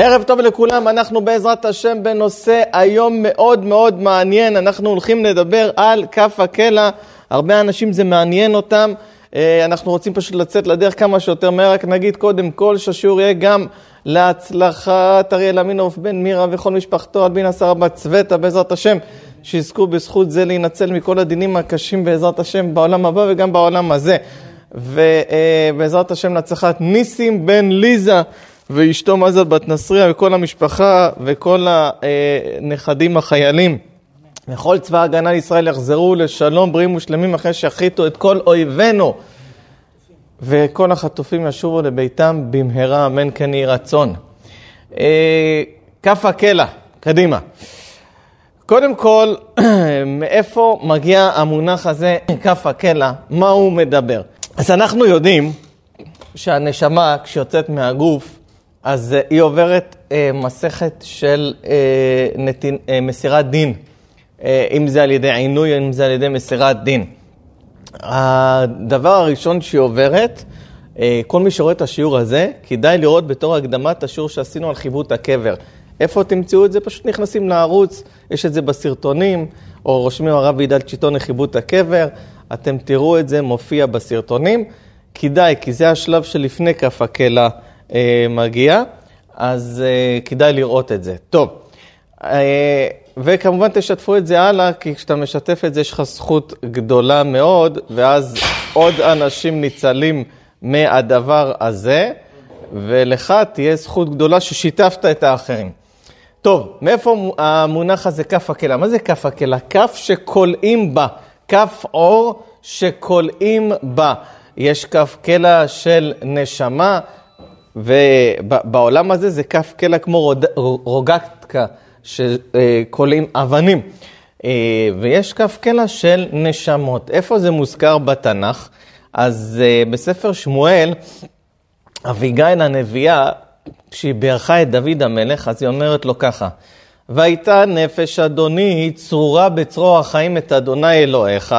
ערב טוב לכולם, אנחנו בעזרת השם בנושא היום מאוד מאוד מעניין, אנחנו הולכים לדבר על כף הקלע, הרבה אנשים זה מעניין אותם, אה, אנחנו רוצים פשוט לצאת לדרך כמה שיותר מהר, רק נגיד קודם כל שהשיעור יהיה גם להצלחת אריאל אמינוף בן מירה וכל משפחתו, אלבינה שרה בת בעזרת השם, שיזכו בזכות זה להינצל מכל הדינים הקשים בעזרת השם בעולם הבא וגם בעולם הזה. ובעזרת השם להצלחת ניסים בן ליזה. ואשתו מזל בת נסריה וכל המשפחה וכל הנכדים החיילים וכל צבא ההגנה לישראל יחזרו לשלום בריאים ושלמים אחרי שיחיתו את כל אויבינו וכל החטופים ישובו לביתם במהרה, אמן כן יהי רצון. אה, כף הקלע, קדימה. קודם כל, מאיפה מגיע המונח הזה, כף הקלע? מה הוא מדבר? אז אנחנו יודעים שהנשמה, כשיוצאת מהגוף, אז אה, היא עוברת אה, מסכת של אה, נתין, אה, מסירת דין, אה, אם זה על ידי עינוי, אם זה על ידי מסירת דין. הדבר הראשון שהיא עוברת, אה, כל מי שרואה את השיעור הזה, כדאי לראות בתור הקדמת השיעור שעשינו על חיבוט הקבר. איפה תמצאו את זה? פשוט נכנסים לערוץ, יש את זה בסרטונים, או רושמים הרב עידל צ'יטון לחיבוט הקבר, אתם תראו את זה מופיע בסרטונים. כדאי, כי זה השלב שלפני כף הקלע. אה, מגיע, אז אה, כדאי לראות את זה. טוב, אה, וכמובן תשתפו את זה הלאה, כי כשאתה משתף את זה יש לך זכות גדולה מאוד, ואז עוד אנשים ניצלים מהדבר הזה, ולך תהיה זכות גדולה ששיתפת את האחרים. טוב, מאיפה המונח הזה כף הקלע? מה זה כף הקלע? כף שכולאים בה, כף אור שכולאים בה. יש כף קלע של נשמה, ובעולם הזה זה כף קלע כמו רוד, רוגטקה, שכולאים אבנים. אה, ויש כף קלע של נשמות. איפה זה מוזכר בתנ"ך? אז אה, בספר שמואל, אביגיל הנביאה, כשהיא בירכה את דוד המלך, אז היא אומרת לו ככה, והייתה נפש אדוני צרורה בצרור החיים את אדוני אלוהיך,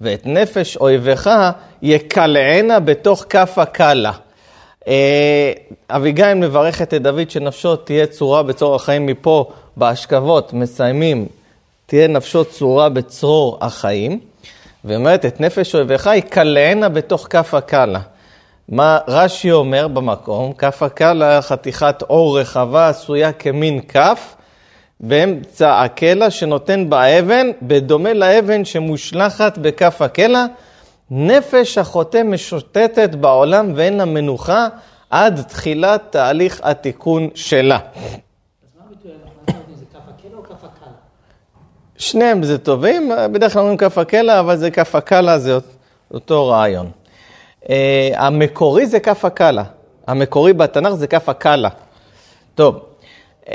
ואת נפש אויביך יקלענה בתוך כף הקלה. אה, אביגיל מברכת את דוד שנפשו תהיה צורה בצרור החיים מפה באשכבות, מסיימים, תהיה נפשו צורה בצרור החיים, ואומרת את נפש אויביך יקלענה בתוך כף הקלה. מה רש"י אומר במקום? כף הקלה חתיכת אור רחבה עשויה כמין כף באמצע הקלע שנותן בה אבן, בדומה לאבן שמושלכת בכף הקלע. נפש החוטא משוטטת בעולם ואין לה מנוחה עד תחילת תהליך התיקון שלה. שניהם זה טובים, בדרך כלל אומרים כף הקלע, אבל זה כף הקלע, זה אותו רעיון. Uh, המקורי זה כף הקלע, המקורי בתנ"ך זה כף הקלע. טוב, uh,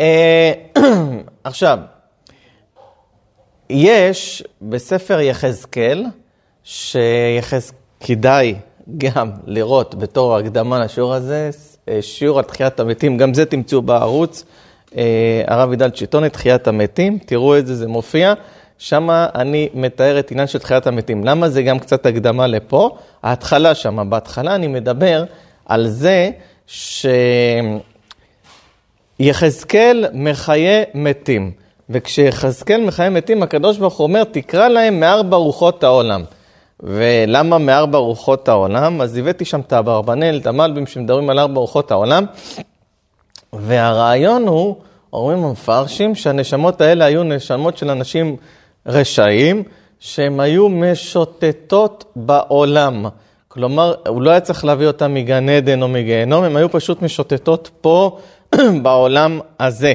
עכשיו, יש בספר יחזקאל, שכדאי גם לראות בתור הקדמה לשיעור הזה, אה, שיעור על תחיית המתים, גם זה תמצאו בערוץ, אה, הרב עידל צ'יטוני, תחיית המתים, תראו את זה, זה מופיע. שם אני מתאר את עניין של תחיית המתים. למה זה גם קצת הקדמה לפה? ההתחלה שם, בהתחלה אני מדבר על זה שיחזקאל מחיה מתים. וכשיחזקאל מחיה מתים, הקדוש ברוך הוא אומר, תקרא להם מארבע רוחות העולם. ולמה מארבע רוחות העולם? אז הבאתי שם את האברבנל, את המלבים שמדברים על ארבע רוחות העולם. והרעיון הוא, אומרים המפרשים, שהנשמות האלה היו נשמות של אנשים רשעים, שהם היו משוטטות בעולם. כלומר, הוא לא היה צריך להביא אותם מגן עדן או מגיהנום, הם היו פשוט משוטטות פה בעולם הזה.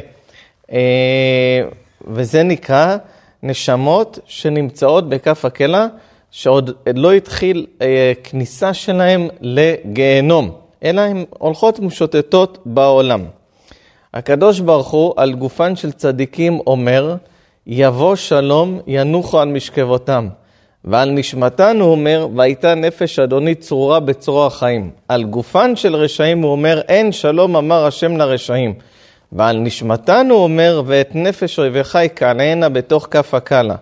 אה, וזה נקרא נשמות שנמצאות בכף הקלע. שעוד לא התחיל אה, כניסה שלהם לגיהנום, אלא הן הולכות ומשוטטות בעולם. הקדוש ברוך הוא על גופן של צדיקים אומר, יבוא שלום ינוחו על משכבותם. ועל נשמתן הוא אומר, והייתה נפש אדוני צרורה בצרור החיים. על גופן של רשעים הוא אומר, אין שלום אמר השם לרשעים. ועל נשמתן הוא אומר, ואת נפש אויביך יקנענה בתוך כף הקלה.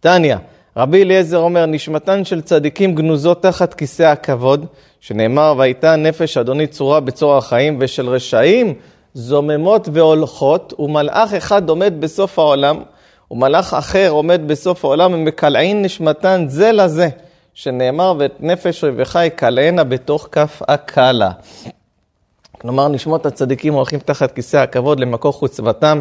תניא, רבי אליעזר אומר, נשמתן של צדיקים גנוזות תחת כיסא הכבוד, שנאמר, והייתה נפש אדוני צורה בצור החיים, ושל רשעים זוממות והולכות, ומלאך אחד עומד בסוף העולם, ומלאך אחר עומד בסוף העולם, ומקלעין נשמתן זה לזה, שנאמר, ואת נפש אויביך יקלענה בתוך כף הקלה. כלומר, נשמות הצדיקים הולכים תחת כיסא הכבוד למקור חוצבתם.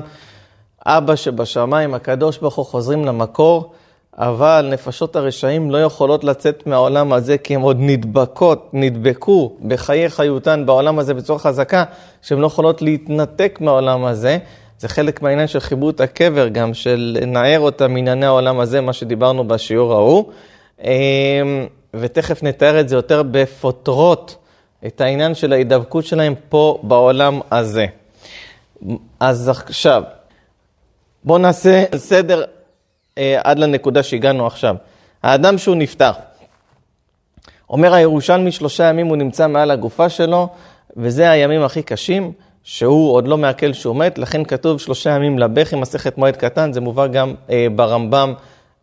אבא שבשמיים, הקדוש ברוך הוא, חוזרים למקור, אבל נפשות הרשעים לא יכולות לצאת מהעולם הזה כי הן עוד נדבקות, נדבקו בחיי חיותן בעולם הזה בצורה חזקה, שהן לא יכולות להתנתק מהעולם הזה. זה חלק מהעניין של חיברות הקבר, גם של לנער אותה מענייני העולם הזה, מה שדיברנו בשיעור ההוא. אמ, ותכף נתאר את זה יותר בפוטרות, את העניין של ההידבקות שלהם פה בעולם הזה. אז עכשיו, בואו נעשה סדר אה, עד לנקודה שהגענו עכשיו. האדם שהוא נפטר, אומר הירושלמי, שלושה ימים הוא נמצא מעל הגופה שלו, וזה הימים הכי קשים, שהוא עוד לא מעכל שהוא מת, לכן כתוב שלושה ימים לבכי, מסכת מועד קטן, זה מובא גם אה, ברמב"ם,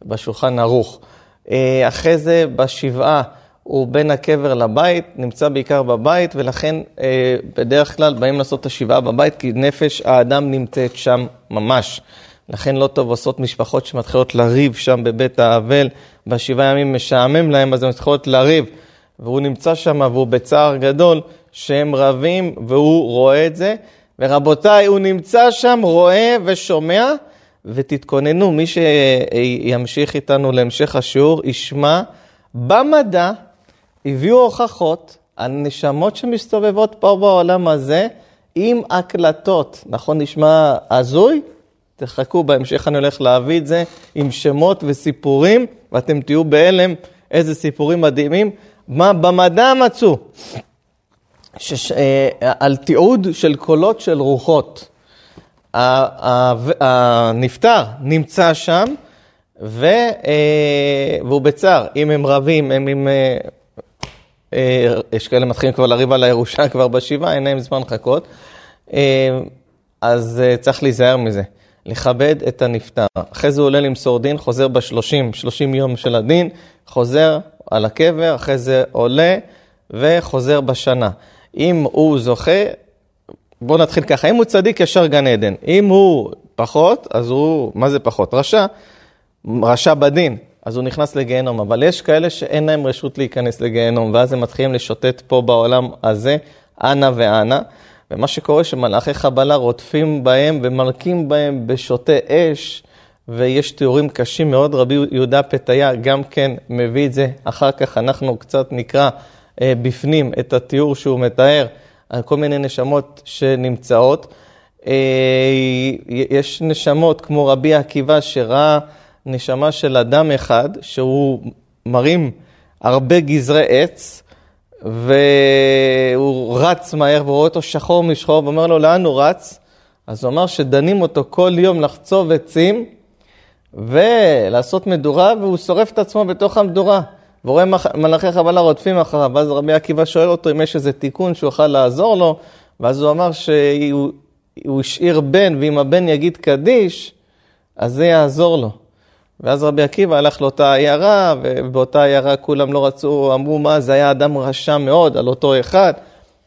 בשולחן ערוך. אה, אחרי זה, בשבעה, הוא בין הקבר לבית, נמצא בעיקר בבית, ולכן אה, בדרך כלל באים לעשות את השבעה בבית, כי נפש האדם נמצאת שם ממש. לכן לא טוב עושות משפחות שמתחילות לריב שם בבית האבל, בשבעה ימים משעמם להם, אז הן מתחילות לריב. והוא נמצא שם והוא בצער גדול שהם רבים והוא רואה את זה. ורבותיי, הוא נמצא שם, רואה ושומע, ותתכוננו, מי שימשיך איתנו להמשך השיעור, ישמע, במדע הביאו הוכחות על נשמות שמסתובבות פה בעולם הזה עם הקלטות. נכון, נשמע הזוי? תחכו, בהמשך אני הולך להביא את זה עם שמות וסיפורים, ואתם תהיו בהלם איזה סיפורים מדהימים. מה במדע מצאו? שש, אה, על תיעוד של קולות של רוחות. הנפטר נמצא שם, ו, אה, והוא בצער. אם הם רבים, הם עם... אה, אה, יש כאלה מתחילים כבר לריב על הירושה כבר בשבעה, אין להם זמן לחכות. אה, אז אה, צריך להיזהר מזה. לכבד את הנפטר. אחרי זה הוא עולה למסור דין, חוזר בשלושים, שלושים יום של הדין, חוזר על הקבר, אחרי זה עולה וחוזר בשנה. אם הוא זוכה, בואו נתחיל ככה, אם הוא צדיק, ישר גן עדן. אם הוא פחות, אז הוא, מה זה פחות? רשע, רשע בדין, אז הוא נכנס לגיהנום. אבל יש כאלה שאין להם רשות להיכנס לגיהנום, ואז הם מתחילים לשוטט פה בעולם הזה, אנה ואנה. ומה שקורה שמלאכי חבלה רודפים בהם ומלקים בהם בשוטי אש, ויש תיאורים קשים מאוד. רבי יהודה פתיה גם כן מביא את זה. אחר כך אנחנו קצת נקרא אה, בפנים את התיאור שהוא מתאר על כל מיני נשמות שנמצאות. אה, יש נשמות כמו רבי עקיבא שראה נשמה של אדם אחד שהוא מרים הרבה גזרי עץ. והוא רץ מהר ורואה אותו שחור משחור ואומר לו, לאן הוא רץ? אז הוא אמר שדנים אותו כל יום לחצוב עצים ולעשות מדורה, והוא שורף את עצמו בתוך המדורה. ורואה מלאכי חבלה רודפים אחריו, ואז רבי עקיבא שואל אותו אם יש איזה תיקון שהוא יוכל לעזור לו, ואז הוא אמר שהוא השאיר בן, ואם הבן יגיד קדיש, אז זה יעזור לו. ואז רבי עקיבא הלך לאותה עיירה, ובאותה עיירה כולם לא רצו, אמרו מה, זה היה אדם רשע מאוד על אותו אחד,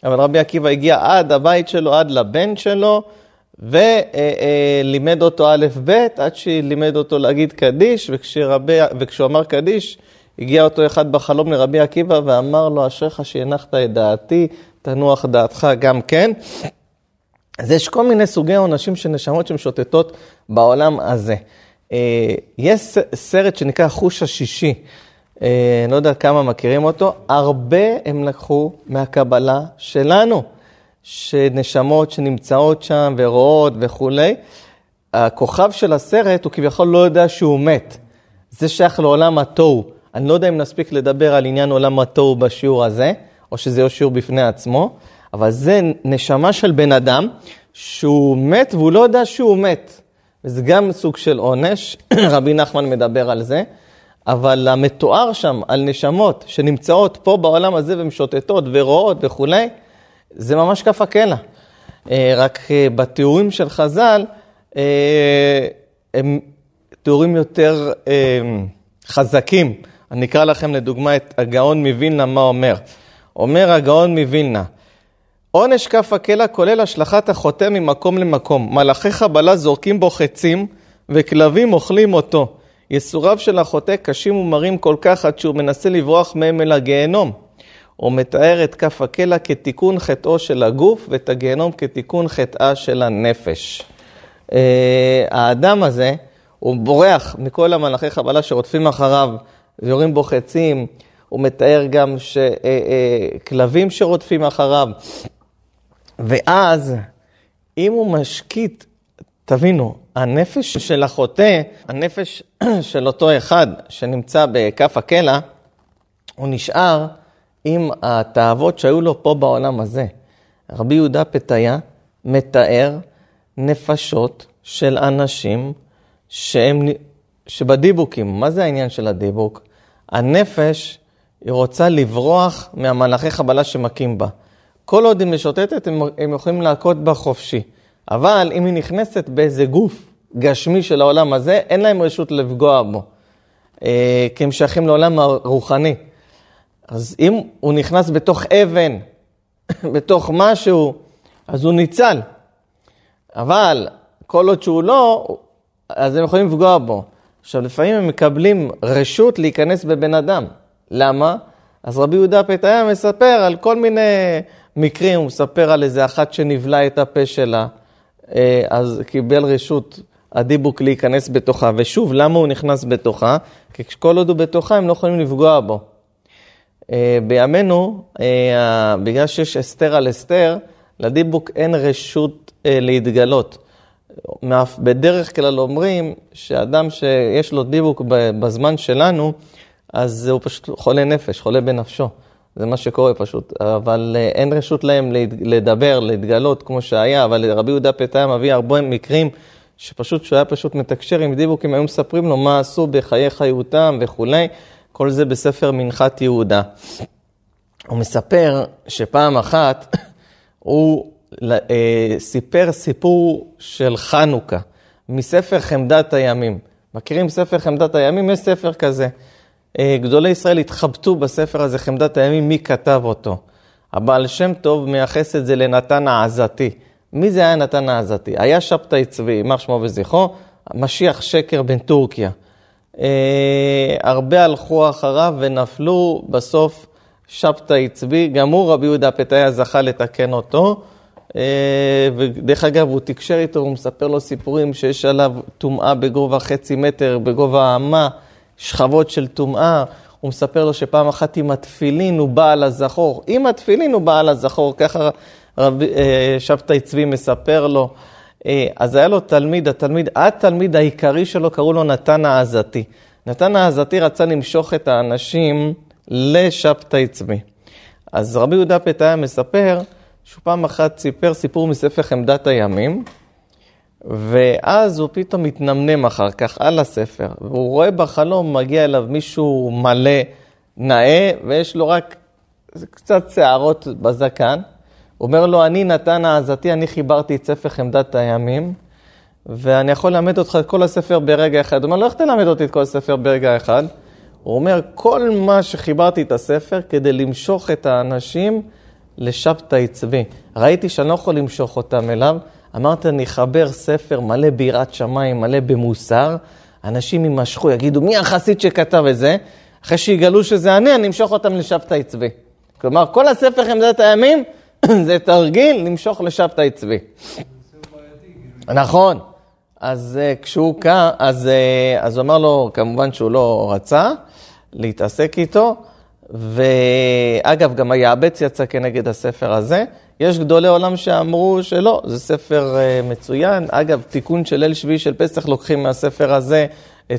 אבל רבי עקיבא הגיע עד הבית שלו, עד לבן שלו, ולימד אותו א' ב', עד שלימד אותו להגיד קדיש, וכשרבי, וכשהוא אמר קדיש, הגיע אותו אחד בחלום לרבי עקיבא ואמר לו, אשריך שהנחת את דעתי, תנוח דעתך גם כן. אז יש כל מיני סוגי עונשים של נשמות שמשוטטות בעולם הזה. אה, יש סרט שנקרא חוש השישי, אה, אני לא יודע כמה מכירים אותו, הרבה הם לקחו מהקבלה שלנו, שנשמות שנמצאות שם ורואות וכולי. הכוכב של הסרט הוא כביכול לא יודע שהוא מת. זה שייך לעולם התוהו. אני לא יודע אם נספיק לדבר על עניין עולם התוהו בשיעור הזה, או שזה יהיה שיעור בפני עצמו, אבל זה נשמה של בן אדם שהוא מת והוא לא יודע שהוא מת. וזה גם סוג של עונש, רבי נחמן מדבר על זה, אבל המתואר שם על נשמות שנמצאות פה בעולם הזה ומשוטטות ורואות וכולי, זה ממש כף הקלע. אה, רק אה, בתיאורים של חז"ל, אה, הם תיאורים יותר חזקים. אני אקרא לכם לדוגמה את הגאון מווילנה, מה אומר. אומר הגאון מווילנה, עונש כף הקלע כולל השלכת החוטא ממקום למקום. מלאכי חבלה זורקים בו חצים, וכלבים אוכלים אותו. יסוריו של החוטא קשים ומרים כל כך עד שהוא מנסה לברוח מהם אל הגיהנום. הוא מתאר את כף הקלע כתיקון חטאו של הגוף ואת הגיהנום כתיקון חטאה של הנפש. אה, האדם הזה, הוא בורח מכל המלאכי חבלה שרודפים אחריו ויורים בו חצים, הוא מתאר גם שכלבים אה, אה, שרודפים אחריו. ואז, אם הוא משקיט, תבינו, הנפש של החוטא, הנפש של אותו אחד שנמצא בכף הקלע, הוא נשאר עם התאוות שהיו לו פה בעולם הזה. רבי יהודה פתיה מתאר נפשות של אנשים שהם, שבדיבוקים, מה זה העניין של הדיבוק? הנפש, היא רוצה לברוח מהמלאכי חבלה שמכים בה. כל עוד היא משוטטת, הם, הם יכולים להכות בה חופשי. אבל אם היא נכנסת באיזה גוף גשמי של העולם הזה, אין להם רשות לפגוע בו. אה, כי הם שייכים לעולם הרוחני. אז אם הוא נכנס בתוך אבן, בתוך משהו, אז הוא ניצל. אבל כל עוד שהוא לא, אז הם יכולים לפגוע בו. עכשיו, לפעמים הם מקבלים רשות להיכנס בבן אדם. למה? אז רבי יהודה פתאיה מספר על כל מיני מקרים, הוא מספר על איזה אחת שנבלה את הפה שלה, אה, אז קיבל רשות הדיבוק להיכנס בתוכה. ושוב, למה הוא נכנס בתוכה? כי כל עוד הוא בתוכה, הם לא יכולים לפגוע בו. אה, בימינו, אה, בגלל שיש אסתר על אסתר, לדיבוק אין רשות להתגלות. בדרך כלל אומרים שאדם שיש לו דיבוק בזמן שלנו, אז הוא פשוט חולה נפש, חולה בנפשו. זה מה שקורה פשוט. אבל אה, אין רשות להם לדבר, להתגלות כמו שהיה, אבל רבי יהודה פתאיה מביא הרבה מקרים שפשוט, שהוא היה פשוט מתקשר עם דיבוקים, היו מספרים לו מה עשו בחיי חיותם וכולי, כל זה בספר מנחת יהודה. הוא מספר שפעם אחת הוא אה, סיפר סיפור של חנוכה, מספר חמדת הימים. מכירים ספר חמדת הימים? יש ספר כזה. אה, גדולי ישראל התחבטו בספר הזה, חמדת הימים, מי כתב אותו. הבעל שם טוב מייחס את זה לנתן העזתי. מי זה היה נתן העזתי? היה שבתאי צבי, יימח שמו וזכרו, משיח שקר בן טורקיה. אה, הרבה הלכו אחריו ונפלו, בסוף שבתאי צבי, גם הוא רבי יהודה פתאיה זכה לתקן אותו. אה, ודרך אגב, הוא תקשר איתו, הוא מספר לו סיפורים שיש עליו טומאה בגובה חצי מטר, בגובה האמה. שכבות של טומאה. הוא מספר לו שפעם אחת עם התפילין הוא בא על הזכור. עם התפילין הוא בא על הזכור, ככה רב, אה, שבתאי צבי מספר לו. אה, אז היה לו תלמיד, התלמיד, התלמיד העיקרי שלו קראו לו נתן העזתי. נתן העזתי רצה למשוך את האנשים לשבתאי צבי. אז רבי יהודה פתאיה מספר שהוא פעם אחת סיפר סיפור מספר חמדת הימים, ואז הוא פתאום מתנמנם אחר כך על הספר, והוא רואה בחלום, מגיע אליו מישהו מלא, נאה, ויש לו רק קצת שערות בזקן. הוא אומר לו, אני נתן העזתי, אני חיברתי את ספר חמדת הימים, ואני יכול ללמד אותך את כל הספר ברגע אחד. הוא אומר לו, איך תלמד אותי את כל הספר ברגע אחד? הוא אומר, כל מה שחיברתי את הספר כדי למשוך את האנשים לשבתאי צבי. ראיתי שאני לא יכול למשוך אותם אליו, אמרת, אני אחבר ספר מלא ביראת שמיים, מלא במוסר, אנשים יימשכו, יגידו, מי החסיד שכתב את זה? אחרי שיגלו שזה אני, אני אמשוך אותם לשבתאי צבי. כלומר, כל הספר חמדת הימים זה תרגיל למשוך לשבתאי צבי. נכון. אז uh, כשהוא קם, אז, uh, אז הוא אמר לו, כמובן שהוא לא רצה להתעסק איתו, ואגב, גם היעבץ יצא כנגד הספר הזה. יש גדולי עולם שאמרו שלא, זה ספר uh, מצוין. אגב, תיקון של ליל שביעי של פסח לוקחים מהספר הזה,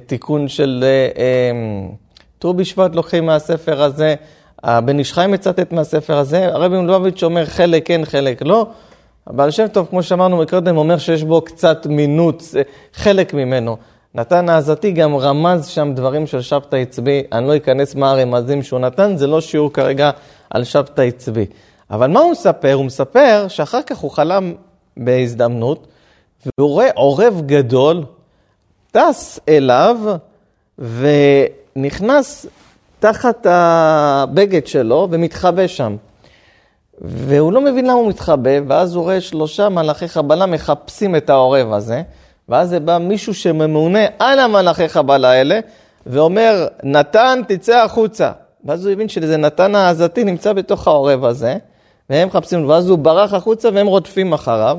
תיקון של uh, um, ט"ו בשבט לוקחים מהספר הזה, הבן איש חי מצטט מהספר הזה, הרבי מלובביץ' אומר חלק כן, חלק לא. הבעל שם טוב, כמו שאמרנו מקודם, אומר שיש בו קצת מינוץ, חלק ממנו. נתן העזתי גם רמז שם דברים של שבתאי צבי, אני לא אכנס מה הרמזים שהוא נתן, זה לא שיעור כרגע על שבתאי צבי. אבל מה הוא מספר? הוא מספר שאחר כך הוא חלם בהזדמנות, והוא רואה עורב גדול, טס אליו ונכנס תחת הבגד שלו ומתחבא שם. והוא לא מבין למה הוא מתחבא, ואז הוא רואה שלושה מלאכי חבלה מחפשים את העורב הזה, ואז זה בא מישהו שממונה על המלאכי חבלה האלה, ואומר, נתן, תצא החוצה. ואז הוא הבין שזה נתן העזתי נמצא בתוך העורב הזה, והם מחפשים, ואז הוא ברח החוצה והם רודפים אחריו.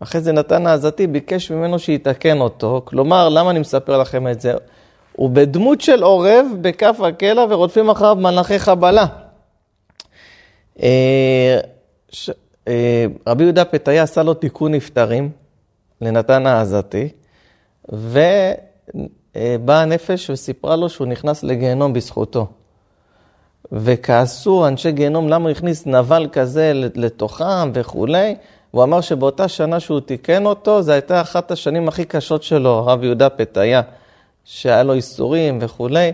אחרי זה נתן העזתי ביקש ממנו שיתקן אותו. כלומר, למה אני מספר לכם את זה? הוא בדמות של עורב בכף הקלע ורודפים אחריו מלאכי חבלה. אה, אה, רבי יהודה פתאי עשה לו תיקון נפטרים לנתן העזתי, ובאה הנפש וסיפרה לו שהוא נכנס לגיהנום בזכותו. וכעסו אנשי גיהנום למה הכניס נבל כזה לתוכם וכולי. הוא אמר שבאותה שנה שהוא תיקן אותו, זו הייתה אחת השנים הכי קשות שלו, הרב יהודה פתיה, שהיה לו איסורים וכולי,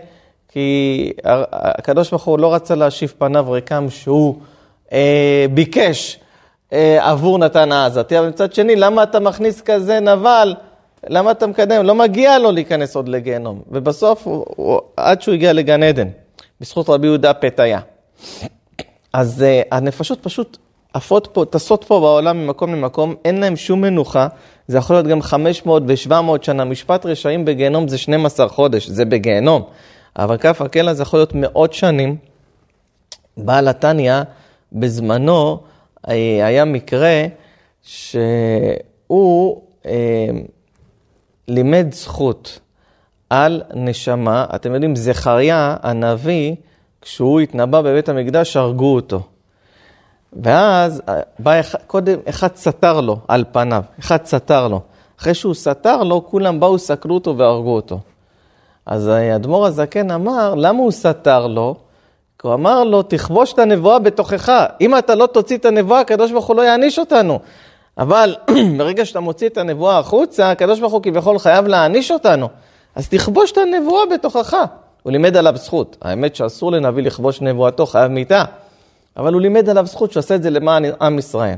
כי הקדוש ברוך הוא לא רצה להשיב פניו ריקם שהוא אה, ביקש אה, עבור נתן העזתי, אבל מצד שני, למה אתה מכניס כזה נבל? למה אתה מקדם? לא מגיע לו להיכנס עוד לגיהנום. ובסוף, הוא, הוא, עד שהוא הגיע לגן עדן, בזכות רבי יהודה פתיה. אז uh, הנפשות פשוט עפות פה, טסות פה בעולם ממקום למקום, אין להם שום מנוחה, זה יכול להיות גם 500 ו-700 שנה, משפט רשעים בגיהנום זה 12 חודש, זה בגיהנום, אבל כף הקלע זה יכול להיות מאות שנים. בעל התניא, בזמנו, אה, היה מקרה שהוא אה, לימד זכות על נשמה, אתם יודעים, זכריה הנביא, כשהוא התנבא בבית המקדש, הרגו אותו. ואז אה, בא אחד, קודם אחד סתר לו על פניו, אחד סתר לו. אחרי שהוא סתר לו, כולם באו, סקלו אותו והרגו אותו. אז האדמו"ר הזקן אמר, למה הוא סתר לו? כי הוא אמר לו, תכבוש את הנבואה בתוכך. אם אתה לא תוציא את הנבואה, הקדוש ברוך הוא לא יעניש אותנו. אבל ברגע שאתה מוציא את הנבואה החוצה, הקדוש ברוך הוא כביכול חייב להעניש אותנו. אז תכבוש את הנבואה בתוכך. הוא לימד עליו זכות. האמת שאסור לנביא לכבוש נבואתו, חייב מיתה. אבל הוא לימד עליו זכות שהוא עשה את זה למען עם ישראל.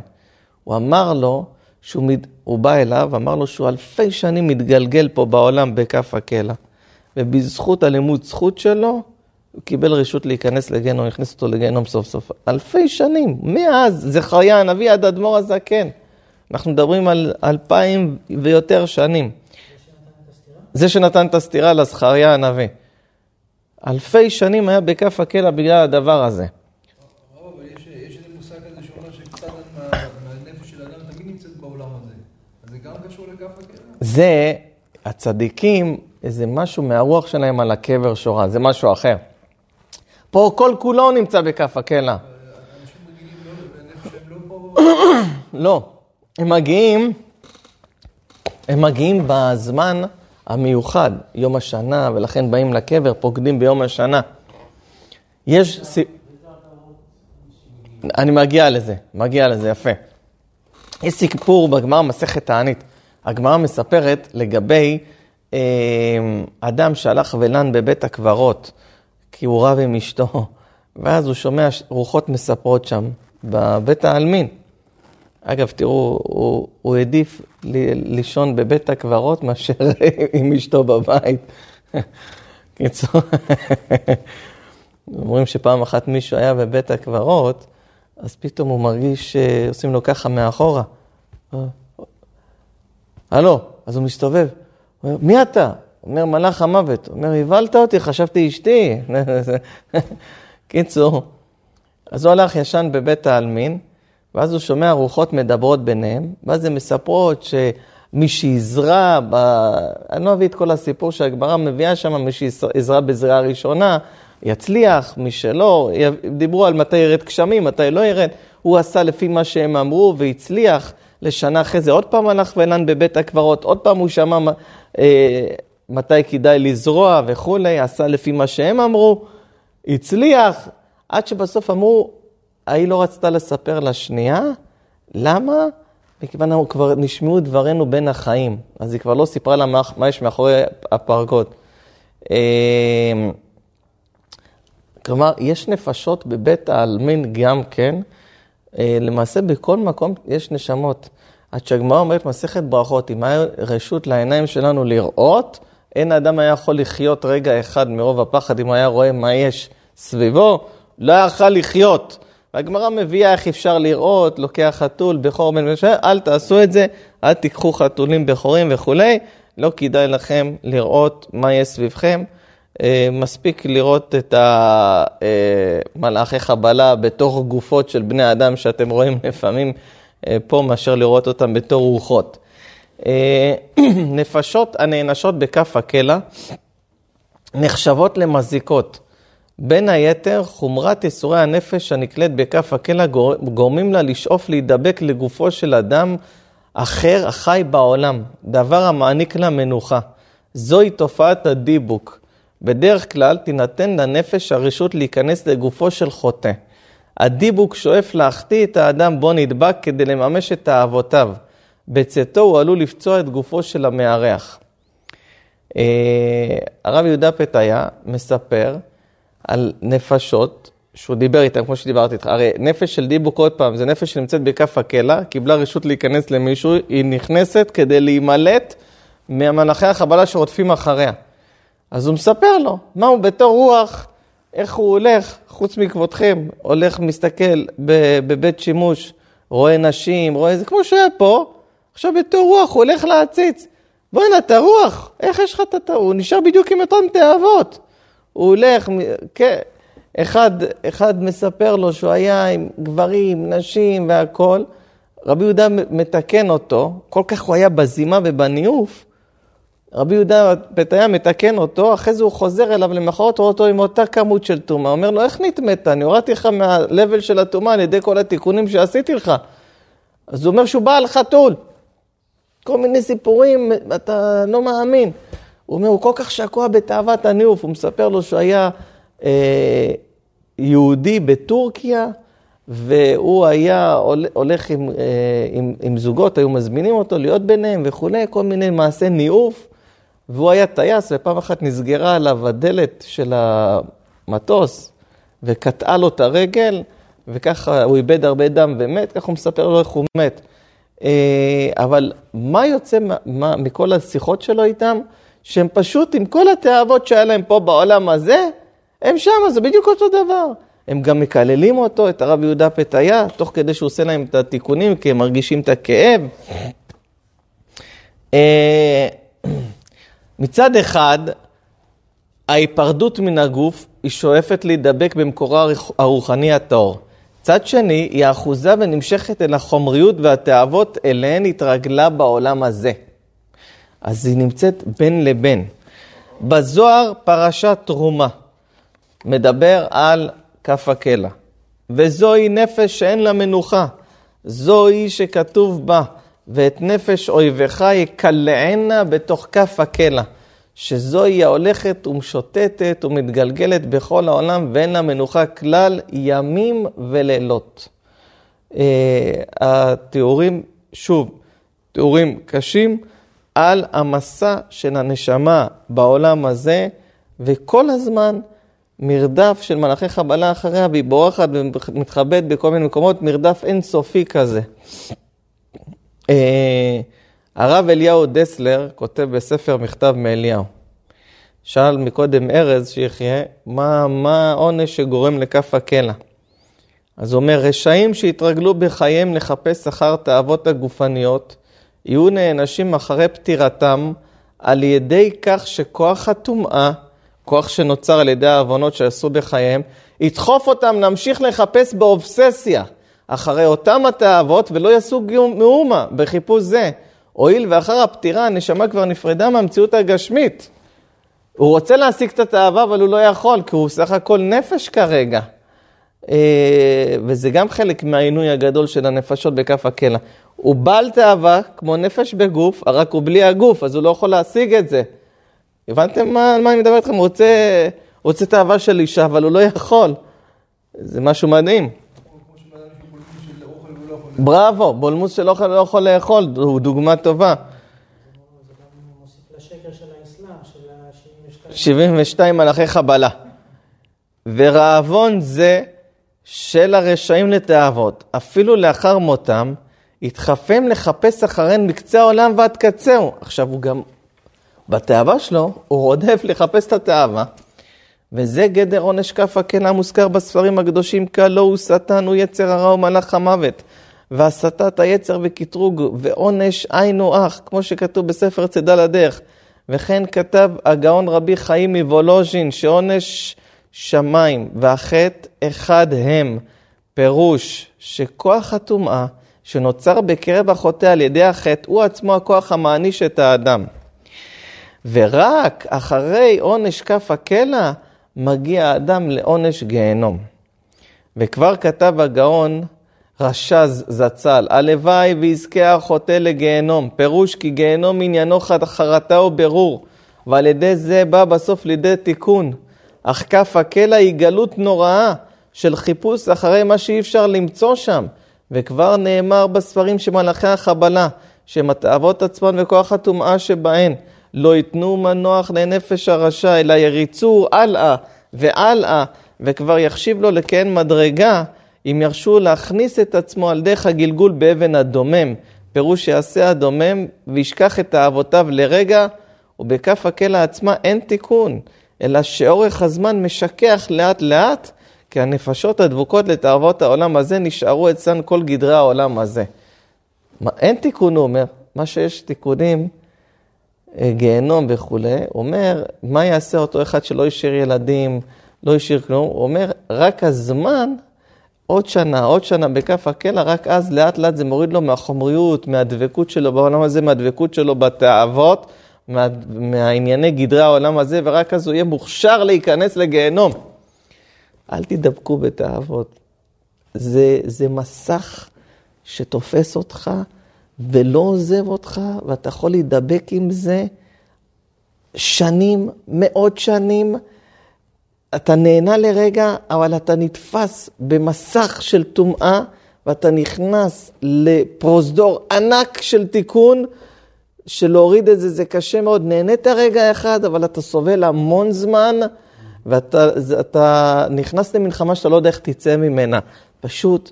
הוא אמר לו, שהוא מת... הוא בא אליו, אמר לו שהוא אלפי שנים מתגלגל פה בעולם בכף הקלע. ובזכות הלימוד זכות שלו, הוא קיבל רשות להיכנס לגיהנום, הכניס אותו לגיהנום סוף סוף. אלפי שנים, מאז זכריה הנביא עד אדמו"ר הזקן. אנחנו מדברים על אלפיים ויותר שנים. זה שנתן את הסתירה לזכריה הנביא. אלפי שנים היה בכף הקלע בגלל הדבר הזה. זה, הצדיקים, איזה משהו מהרוח שלהם על הקבר שורה, זה משהו אחר. פה כל כולו נמצא בכף הקלע. לא, הם מגיעים, הם מגיעים בזמן המיוחד, יום השנה, ולכן באים לקבר, פוקדים ביום השנה. יש... אני מגיע לזה, מגיע לזה, יפה. יש סיפור בגמר מסכת תענית. הגמרא מספרת לגבי אה, אדם שהלך ולן בבית הקברות, כי הוא רב עם אשתו, ואז הוא שומע רוחות מספרות שם, בבית העלמין. אגב, תראו, הוא, הוא העדיף לישון בבית הקברות מאשר עם אשתו בבית. קיצור, אומרים שפעם אחת מישהו היה בבית הקברות, אז פתאום הוא מרגיש שעושים לו ככה מאחורה. הלו, אז הוא מסתובב. אומר, מי אתה? אומר, מלאך המוות. אומר, הבלת אותי, חשבתי אשתי. קיצור, אז הוא הלך ישן בבית העלמין, ואז הוא שומע רוחות מדברות ביניהם, ואז הן מספרות שמי שעזרה, ב... אני לא אביא את כל הסיפור שהגמרא מביאה שם, מי שעזרה בזריעה ראשונה, יצליח, מי שלא, דיברו על מתי ירד גשמים, מתי לא ירד, הוא עשה לפי מה שהם אמרו והצליח. לשנה אחרי זה עוד פעם הלך ולן בבית הקברות, עוד פעם הוא שמע אה, מתי כדאי לזרוע וכולי, עשה לפי מה שהם אמרו, הצליח, עד שבסוף אמרו, ההיא לא רצתה לספר לשנייה, למה? מכיוון כבר נשמעו דברינו בין החיים, אז היא כבר לא סיפרה לה מה, מה יש מאחורי הפרגוד. אה, כלומר, יש נפשות בבית העלמין גם כן, אה, למעשה בכל מקום יש נשמות. עד שהגמרא אומרת מסכת ברכות, אם היה רשות לעיניים שלנו לראות, אין האדם היה יכול לחיות רגע אחד מרוב הפחד, אם היה רואה מה יש סביבו, לא יכול לחיות. והגמרא מביאה איך אפשר לראות, לוקח חתול, בכור בן משל, אל תעשו את זה, אל תיקחו חתולים בכורים וכולי, לא כדאי לכם לראות מה יש סביבכם. אה, מספיק לראות את המלאכי חבלה בתוך גופות של בני אדם שאתם רואים לפעמים אה, פה, מאשר לראות אותם בתור רוחות. אה, נפשות הנענשות בכף הקלע נחשבות למזיקות. בין היתר, חומרת ייסורי הנפש הנקלט בכף הקלע גורמים לה לשאוף להידבק לגופו של אדם אחר החי בעולם, דבר המעניק לה מנוחה. זוהי תופעת הדיבוק. בדרך כלל תינתן לנפש הרשות להיכנס לגופו של חוטא. הדיבוק שואף להחטיא את האדם בו נדבק כדי לממש את תאוותיו. בצאתו הוא עלול לפצוע את גופו של המארח. אה, הרב יהודה פתיה מספר על נפשות שהוא דיבר איתם, כמו שדיברתי איתך. הרי נפש של דיבוק, עוד פעם, זה נפש שנמצאת בכף הקלע, קיבלה רשות להיכנס למישהו, היא נכנסת כדי להימלט מהמלאכי החבלה שרודפים אחריה. אז הוא מספר לו, מה הוא בתור רוח, איך הוא הולך, חוץ מכבודכם, הולך, מסתכל בבית שימוש, רואה נשים, רואה זה, כמו שהיה פה, עכשיו בתור רוח הוא הולך להציץ. בוא'נה, אתה רוח, איך יש לך את התאו? הוא נשאר בדיוק עם אותן תאוות. הוא הולך, כן, אחד, אחד מספר לו שהוא היה עם גברים, נשים והכול. רבי יהודה מתקן אותו, כל כך הוא היה בזימה ובניאוף. רבי יהודה פתיה מתקן אותו, אחרי זה הוא חוזר אליו למחרת, רואה אותו עם אותה כמות של טומאה. אומר לו, איך נטמאת? אני הורדתי לך מה-level של הטומאה על ידי כל התיקונים שעשיתי לך. אז הוא אומר שהוא בעל חתול. כל מיני סיפורים, אתה לא מאמין. הוא אומר, הוא כל כך שקוע בתאוות הניאוף, הוא מספר לו שהוא היה אה, יהודי בטורקיה, והוא היה הולך עם, אה, עם, עם זוגות, היו מזמינים אותו להיות ביניהם וכולי, כל מיני מעשי ניאוף, והוא היה טייס, ופעם אחת נסגרה עליו הדלת של המטוס, וקטעה לו את הרגל, וככה הוא איבד הרבה דם ומת, ככה הוא מספר לו איך הוא מת. אה, אבל מה יוצא מה, מכל השיחות שלו איתם? שהם פשוט, עם כל התאוות שהיה להם פה בעולם הזה, הם שם, זה בדיוק אותו דבר. הם גם מקללים אותו, את הרב יהודה פתיה, תוך כדי שהוא עושה להם את התיקונים, כי הם מרגישים את הכאב. אה, מצד אחד, ההיפרדות מן הגוף היא שואפת להידבק במקורה הרוחני הטהור. צד שני, היא אחוזה ונמשכת אל החומריות והתאוות אליהן התרגלה בעולם הזה. אז היא נמצאת בין לבין. בזוהר, פרשת תרומה, מדבר על כף הקלע. וזוהי נפש שאין לה מנוחה. זוהי שכתוב בה, ואת נפש אויביך יקלענה בתוך כף הקלע. שזוהי ההולכת ומשוטטת ומתגלגלת בכל העולם ואין לה מנוחה כלל ימים ולילות. Uh, התיאורים, שוב, תיאורים קשים על המסע של הנשמה בעולם הזה, וכל הזמן מרדף של מלאכי חבלה אחריה, והיא בורחת ומתחבאת בכל מיני מקומות, מרדף אינסופי כזה. Uh, הרב אליהו דסלר כותב בספר מכתב מאליהו. שאל מקודם ארז שיחיה, מה, מה העונש שגורם לכף הקלע? אז הוא אומר, רשעים שהתרגלו בחייהם לחפש אחר תאוות הגופניות, יהיו נענשים אחרי פטירתם על ידי כך שכוח הטומאה, כוח שנוצר על ידי העוונות שעשו בחייהם, ידחוף אותם להמשיך לחפש באובססיה אחרי אותם התאוות ולא יעשו מאומה בחיפוש זה. הואיל ואחר הפטירה הנשמה כבר נפרדה מהמציאות הגשמית. הוא רוצה להשיג את התאווה, אבל הוא לא יכול, כי הוא סך הכל נפש כרגע. אה, וזה גם חלק מהעינוי הגדול של הנפשות בכף הקלע. הוא בעל תאווה, כמו נפש בגוף, רק הוא בלי הגוף, אז הוא לא יכול להשיג את זה. הבנתם מה, על מה אני מדבר איתכם? הוא רוצה, רוצה תאווה של אישה, אבל הוא לא יכול. זה משהו מדהים. בראבו, בולמוס של אוכל לא יכול לאכול, הוא דוגמה טובה. 72 מלאכי חבלה. ורעבון זה של הרשעים לתאוות, אפילו לאחר מותם, יתחפם לחפש אחריהן מקצה העולם ועד קצהו. עכשיו הוא גם, בתאווה שלו, הוא רודף לחפש את התאווה, וזה גדר עונש כף הקלע המוזכר בספרים הקדושים, כלא הוא שטן, הוא יצר הרע ומלאך המוות. והסטת היצר וקטרוג ועונש היינו אח, כמו שכתוב בספר צידה לדרך. וכן כתב הגאון רבי חיים מוולוז'ין, שעונש שמיים והחטא אחד הם. פירוש שכוח הטומאה שנוצר בקרב החוטא על ידי החטא, הוא עצמו הכוח המעניש את האדם. ורק אחרי עונש כף הקלע, מגיע האדם לעונש גיהנום. וכבר כתב הגאון רשז זצ"ל, הלוואי ויזכה החוטא לגיהנום, פירוש כי גיהנום עניינו חרטה וברור, ועל ידי זה בא בסוף לידי תיקון. אך כף הקלע היא גלות נוראה של חיפוש אחרי מה שאי אפשר למצוא שם. וכבר נאמר בספרים שמלאכי החבלה, שמתאבות עצמן וכוח הטומאה שבהן, לא ייתנו מנוח לנפש הרשע, אלא יריצו הלאה והלאה, וכבר יחשיב לו לכהן מדרגה, אם ירשו להכניס את עצמו על דרך הגלגול באבן הדומם, פירוש שיעשה הדומם וישכח את אהבותיו לרגע, ובכף הקלע עצמה אין תיקון, אלא שאורך הזמן משכח לאט לאט, כי הנפשות הדבוקות לתאוות העולם הזה נשארו אצלן כל גדרי העולם הזה. מה, אין תיקון, הוא אומר, מה שיש תיקונים, אה, גיהנום וכולי, אומר, מה יעשה אותו אחד שלא השאיר ילדים, לא השאיר כלום? הוא אומר, רק הזמן, עוד שנה, עוד שנה בכף הקלע, רק אז לאט לאט זה מוריד לו מהחומריות, מהדבקות שלו בעולם הזה, מהדבקות שלו בתאוות, מה, מהענייני גדרי העולם הזה, ורק אז הוא יהיה מוכשר להיכנס לגיהנום. אל תדבקו בתאוות. זה, זה מסך שתופס אותך ולא עוזב אותך, ואתה יכול להידבק עם זה שנים, מאות שנים. אתה נהנה לרגע, אבל אתה נתפס במסך של טומאה, ואתה נכנס לפרוזדור ענק של תיקון, שלהוריד את זה זה קשה מאוד. נהנית רגע אחד, אבל אתה סובל המון זמן. ואתה נכנס למלחמה שאתה לא יודע איך תצא ממנה. פשוט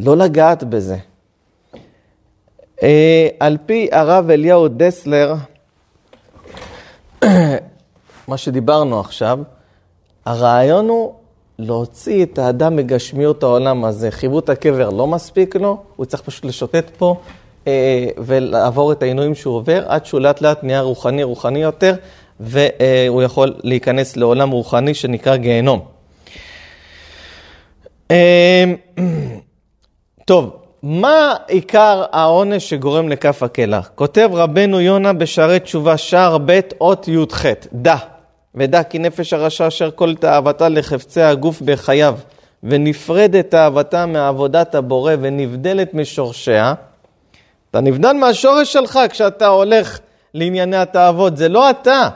לא לגעת בזה. אה, על פי הרב אליהו דסלר, מה שדיברנו עכשיו, הרעיון הוא להוציא את האדם מגשמיות העולם הזה. חיווט הקבר לא מספיק לו, הוא צריך פשוט לשוטט פה ולעבור את העינויים שהוא עובר, עד שהוא לאט לאט נהיה רוחני, רוחני יותר, והוא יכול להיכנס לעולם רוחני שנקרא גיהנום. אמ, טוב, מה עיקר העונש שגורם לכף הקלע? כותב רבנו יונה בשערי תשובה, שער ב' אות י"ח, דע, ודע כי נפש הרשע אשר כל תאוותה לחפצי הגוף בחייו, ונפרדת תאוותה מעבודת הבורא ונבדלת משורשיה, אתה נבדל מהשורש שלך כשאתה הולך לענייני התאוות, זה לא אתה.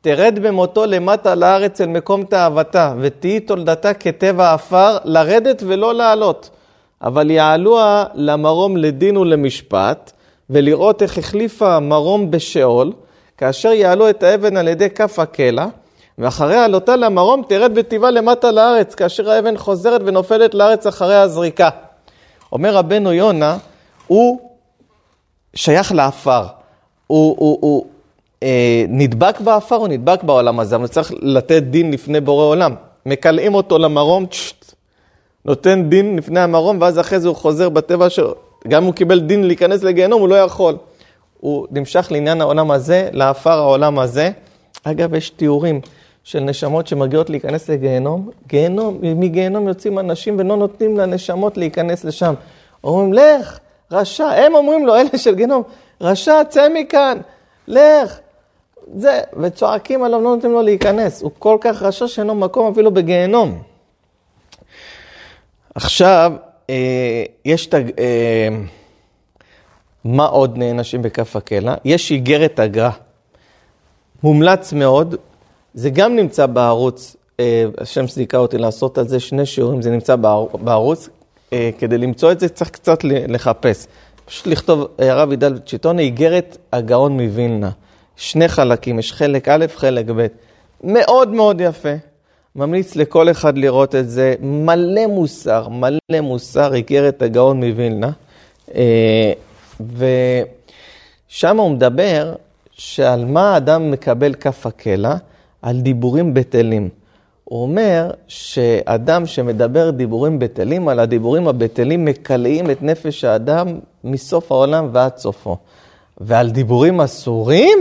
תרד במותו למטה לארץ אל מקום תאוותה, ותהי תולדתה כטבע עפר, לרדת ולא לעלות. אבל יעלוה למרום לדין ולמשפט, ולראות איך החליפה מרום בשאול, כאשר יעלו את האבן על ידי כף הקלע, ואחרי עלותה למרום תרד בטבעה למטה לארץ, כאשר האבן חוזרת ונופלת לארץ אחרי הזריקה. אומר רבנו יונה, הוא שייך לעפר. הוא, הוא, הוא, אה, נדבק בעפר או נדבק בעולם הזה, אבל צריך לתת דין לפני בורא עולם. מקלעים אותו למרום, צ'ט, נותן דין לפני המרום, ואז אחרי זה הוא חוזר בטבע שלו. גם אם הוא קיבל דין להיכנס לגיהנום, הוא לא יכול. הוא נמשך לעניין העולם הזה, לעפר העולם הזה. אגב, יש תיאורים של נשמות שמגיעות להיכנס לגיהנום. גיהנום, מגיהנום יוצאים אנשים ולא נותנים לנשמות להיכנס לשם. אומרים, לך, רשע. הם אומרים לו, אלה של גיהנום, רשע, צא מכאן, לך. זה, וצועקים עליו, לא נותנים לו להיכנס. הוא כל כך רשע שאינו מקום אפילו בגיהנום. עכשיו, אה, יש את ה... אה, מה עוד נענשים בכף הקלע? יש איגרת אגרה. מומלץ מאוד, זה גם נמצא בערוץ, אה, השם זיכה אותי לעשות על זה שני שיעורים, זה נמצא בערוץ. אה, כדי למצוא את זה צריך קצת לחפש. פשוט לכתוב הרב עידל צ'יטוני, איגרת הגאון מווילנה. שני חלקים, יש חלק א', חלק ב'. מאוד מאוד יפה. ממליץ לכל אחד לראות את זה. מלא מוסר, מלא מוסר, איגרת הגאון מווילנה. אה, ושם הוא מדבר שעל מה האדם מקבל כף הקלע? על דיבורים בטלים. הוא אומר שאדם שמדבר דיבורים בטלים, על הדיבורים הבטלים מקלעים את נפש האדם מסוף העולם ועד סופו. ועל דיבורים אסורים,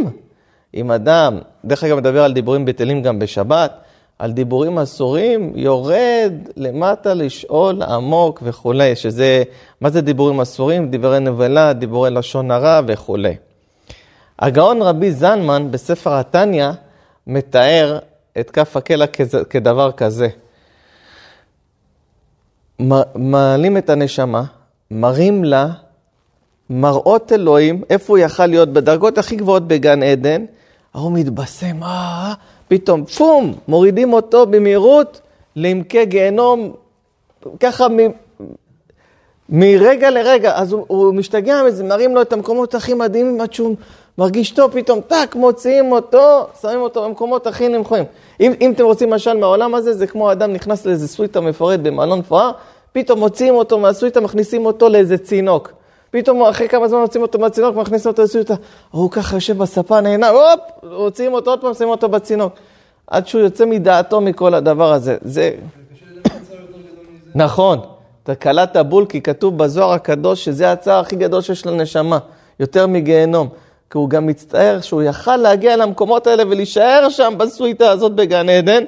אם אדם, דרך אגב מדבר על דיבורים בטלים גם בשבת, על דיבורים אסורים, יורד למטה לשאול עמוק וכולי, שזה, מה זה דיבורים אסורים? דיבורי נבלה, דיבורי לשון הרע וכולי. הגאון רבי זלמן בספר התניא מתאר את כף הקלע כדבר כזה. מעלים את הנשמה, מראים לה מראות אלוהים, איפה הוא יכל להיות? בדרגות הכי גבוהות בגן עדן, ההוא מתבשם, אה, פתאום, פום, מורידים אותו במהירות לעמקי גיהנום, ככה מ... מרגע לרגע, אז הוא, הוא משתגע מזה, מראים לו את המקומות הכי מדהימים עד שהוא מרגיש טוב, פתאום טאק, מוציאים אותו, שמים אותו במקומות הכי נמוכים. אם, אם אתם רוצים משל מהעולם הזה, זה כמו אדם נכנס לאיזה סוויטה מפוארת במעלון מפואר, פתאום מוציאים אותו מהסוויטה, מכניסים אותו לאיזה צינוק. פתאום אחרי כמה זמן מוציאים אותו מהצינוק, מכניסים אותו לסוויטה. הוא ככה יושב בספה, נהנה, הופ, מוציאים אותו עוד פעם, שמים אותו בצינוק. עד שהוא יוצא מדעתו מכל הדבר הזה. זה... נכון, אתה קלעת בול, כי כתוב בזוהר הקדוש שזה הצער הכי גדול שיש לנשמה, יותר מגיהנום. כי הוא גם מצטער שהוא יכל להגיע למקומות האלה ולהישאר שם בסוויטה הזאת בגן עדן,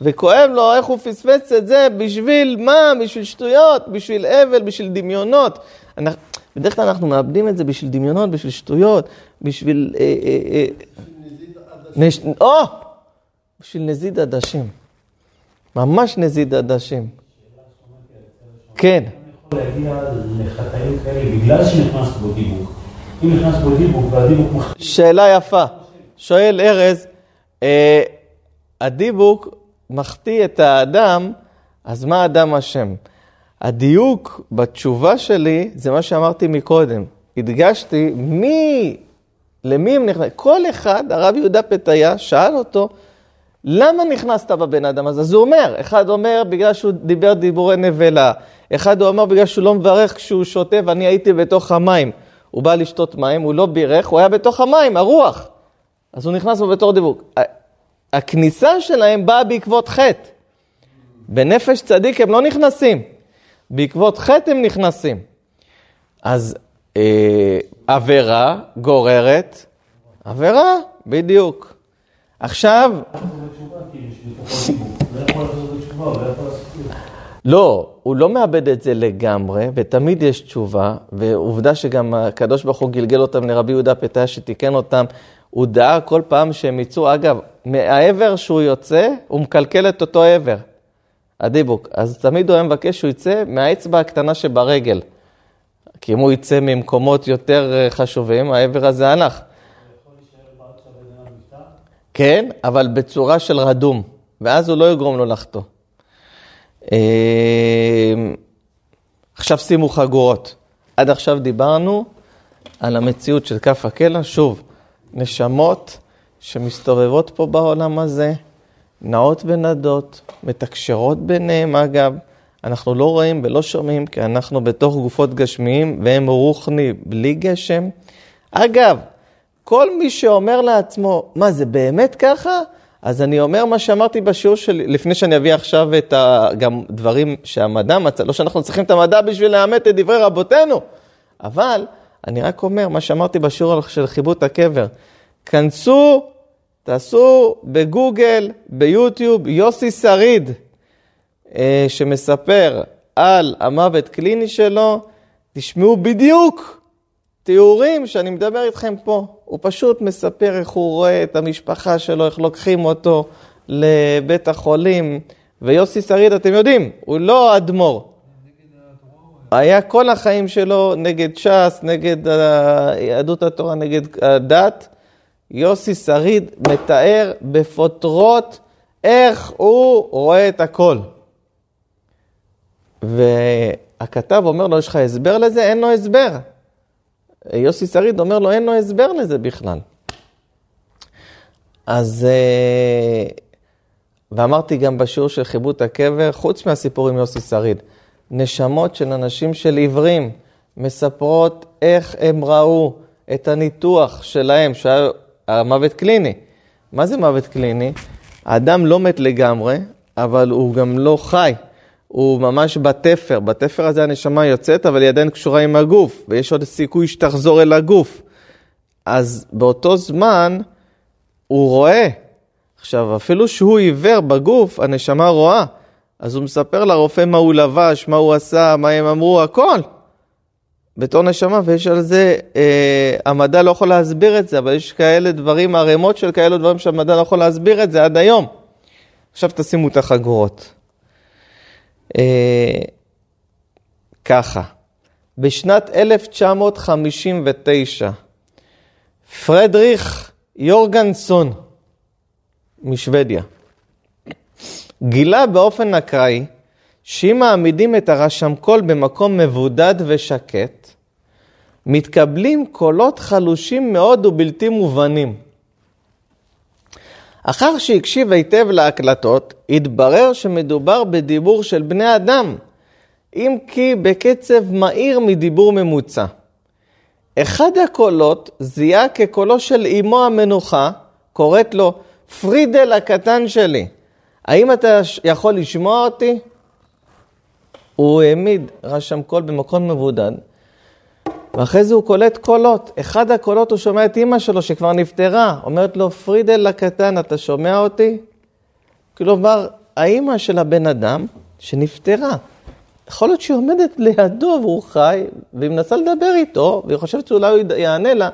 וכואב לו איך הוא פספס את זה, בשביל מה? בשביל שטויות, בשביל אבל, בשביל דמיונות. אנחנו, בדרך כלל אנחנו מאבדים את זה בשביל דמיונות, בשביל שטויות, בשביל... אה, אה, אה, נש... או! בשביל נזיד עדשים. ממש נזיד עדשים. כן. יכול להגיע לחטאים כאלה בגלל שנכנס בו. שאלה יפה. שואל ארז, אה, הדיבוק מחטיא את האדם, אז מה האדם אשם? הדיוק בתשובה שלי זה מה שאמרתי מקודם. הדגשתי מי, למי הם נכנסים. כל אחד, הרב יהודה פתיה, שאל אותו, למה נכנסת בבן אדם הזה? אז הוא אומר, אחד אומר בגלל שהוא דיבר דיבורי נבלה, אחד הוא אומר בגלל שהוא לא מברך כשהוא שותה ואני הייתי בתוך המים. הוא בא לשתות מים, הוא לא בירך, הוא היה בתוך המים, הרוח. אז הוא נכנס בו בתור דיבוק. הכניסה שלהם באה בעקבות חטא. בנפש צדיק הם לא נכנסים. בעקבות חטא הם נכנסים. אז אה, עבירה גוררת עבירה, בדיוק. עכשיו... לא, הוא לא מאבד את זה לגמרי, ותמיד יש תשובה, ועובדה שגם הקדוש ברוך הוא גלגל אותם לרבי יהודה פתאי שתיקן אותם, הוא דאג כל פעם שהם יצאו, אגב, מהעבר שהוא יוצא, הוא מקלקל את אותו עבר. הדיבוק. אז תמיד הוא היה מבקש שהוא יצא מהאצבע הקטנה שברגל. כי אם הוא יצא ממקומות יותר אה, חשובים, העבר הזה הלך. כן, אבל בצורה של רדום, ואז הוא לא יגרום לו לחטוא. אה, עכשיו שימו חגורות. עד עכשיו דיברנו על המציאות של כף הקלע, שוב, נשמות שמסתובבות פה בעולם הזה, נעות ונדות, מתקשרות ביניהם, אגב, אנחנו לא רואים ולא שומעים, כי אנחנו בתוך גופות גשמיים, והם רוחני בלי גשם. אגב, כל מי שאומר לעצמו, מה, זה באמת ככה? אז אני אומר מה שאמרתי בשיעור שלי, לפני שאני אביא עכשיו את ה, גם דברים שהמדע מצא, לא שאנחנו צריכים את המדע בשביל לאמת את דברי רבותינו, אבל אני רק אומר מה שאמרתי בשיעור של חיבוט הקבר. כנסו תעשו בגוגל, ביוטיוב, יוסי שריד, אה, שמספר על המוות קליני שלו, תשמעו בדיוק תיאורים שאני מדבר איתכם פה. הוא פשוט מספר איך הוא רואה את המשפחה שלו, איך לוקחים אותו לבית החולים. ויוסי שריד, אתם יודעים, הוא לא אדמו"ר. היה כל החיים שלו נגד ש"ס, נגד יהדות התורה, נגד הדת. יוסי שריד מתאר בפוטרות איך הוא רואה את הכל. והכתב אומר לו, יש לך הסבר לזה? אין לו הסבר. יוסי שריד אומר לו, אין לו הסבר לזה בכלל. אז, אה, ואמרתי גם בשיעור של חיבוט הקבר, חוץ מהסיפור עם יוסי שריד, נשמות של אנשים של עיוורים מספרות איך הם ראו את הניתוח שלהם, שהיה המוות קליני. מה זה מוות קליני? האדם לא מת לגמרי, אבל הוא גם לא חי. הוא ממש בתפר. בתפר הזה הנשמה יוצאת, אבל היא עדיין קשורה עם הגוף, ויש עוד סיכוי שתחזור אל הגוף. אז באותו זמן הוא רואה. עכשיו, אפילו שהוא עיוור בגוף, הנשמה רואה. אז הוא מספר לרופא מה הוא לבש, מה הוא עשה, מה הם אמרו, הכל. בתור נשמה, ויש על זה, אה, המדע לא יכול להסביר את זה, אבל יש כאלה דברים, ערימות של כאלו דברים שהמדע לא יכול להסביר את זה עד היום. עכשיו תשימו את החגורות. אה, ככה, בשנת 1959, פרדריך יורגנסון משוודיה גילה באופן אקראי שאם מעמידים את הרשמקול במקום מבודד ושקט, מתקבלים קולות חלושים מאוד ובלתי מובנים. אחר שהקשיב היטב להקלטות, התברר שמדובר בדיבור של בני אדם, אם כי בקצב מהיר מדיבור ממוצע. אחד הקולות זיהה כקולו של אמו המנוחה, קוראת לו, פרידל הקטן שלי, האם אתה יכול לשמוע אותי? הוא העמיד רשם קול במקום מבודד, ואחרי זה הוא קולט קולות. אחד הקולות הוא שומע את אימא שלו שכבר נפטרה, אומרת לו, פרידל הקטן, אתה שומע אותי? כלומר, האימא של הבן אדם שנפטרה, יכול להיות שהיא עומדת לידו והוא חי, והיא מנסה לדבר איתו, והיא חושבת שאולי הוא יענה לה,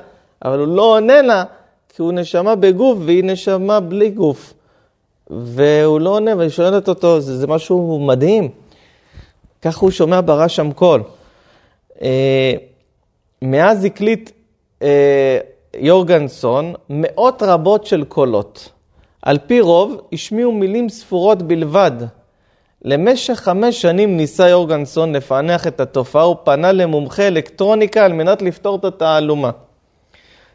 אבל הוא לא עונה לה, כי הוא נשמה בגוף והיא נשמה בלי גוף. והוא לא עונה, והיא שואלת אותו, זה, זה משהו מדהים. ככה הוא שומע ברשם קול. מאז הקליט אה, יורגנסון מאות רבות של קולות. על פי רוב השמיעו מילים ספורות בלבד. למשך חמש שנים ניסה יורגנסון לפענח את התופעה ופנה למומחה אלקטרוניקה על מנת לפתור את התעלומה.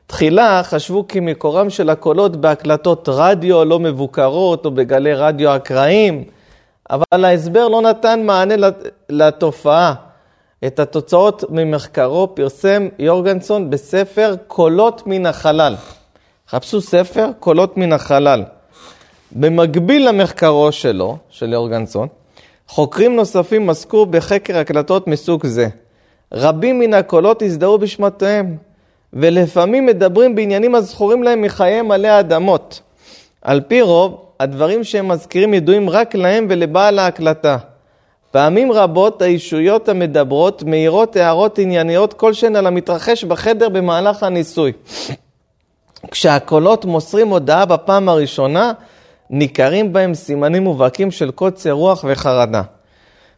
תחילה חשבו כי מקורם של הקולות בהקלטות רדיו לא מבוקרות או בגלי רדיו אקראיים, אבל ההסבר לא נתן מענה לתופעה. את התוצאות ממחקרו פרסם יורגנסון בספר קולות מן החלל. חפשו ספר קולות מן החלל. במקביל למחקרו שלו, של יורגנסון, חוקרים נוספים עסקו בחקר הקלטות מסוג זה. רבים מן הקולות הזדהו בשמותיהם, ולפעמים מדברים בעניינים הזכורים להם מחייהם עלי האדמות. על פי רוב, הדברים שהם מזכירים ידועים רק להם ולבעל ההקלטה. פעמים רבות הישויות המדברות מאירות הערות ענייניות כלשהן על המתרחש בחדר במהלך הניסוי. כשהקולות מוסרים הודעה בפעם הראשונה, ניכרים בהם סימנים מובהקים של קוצר רוח וחרדה.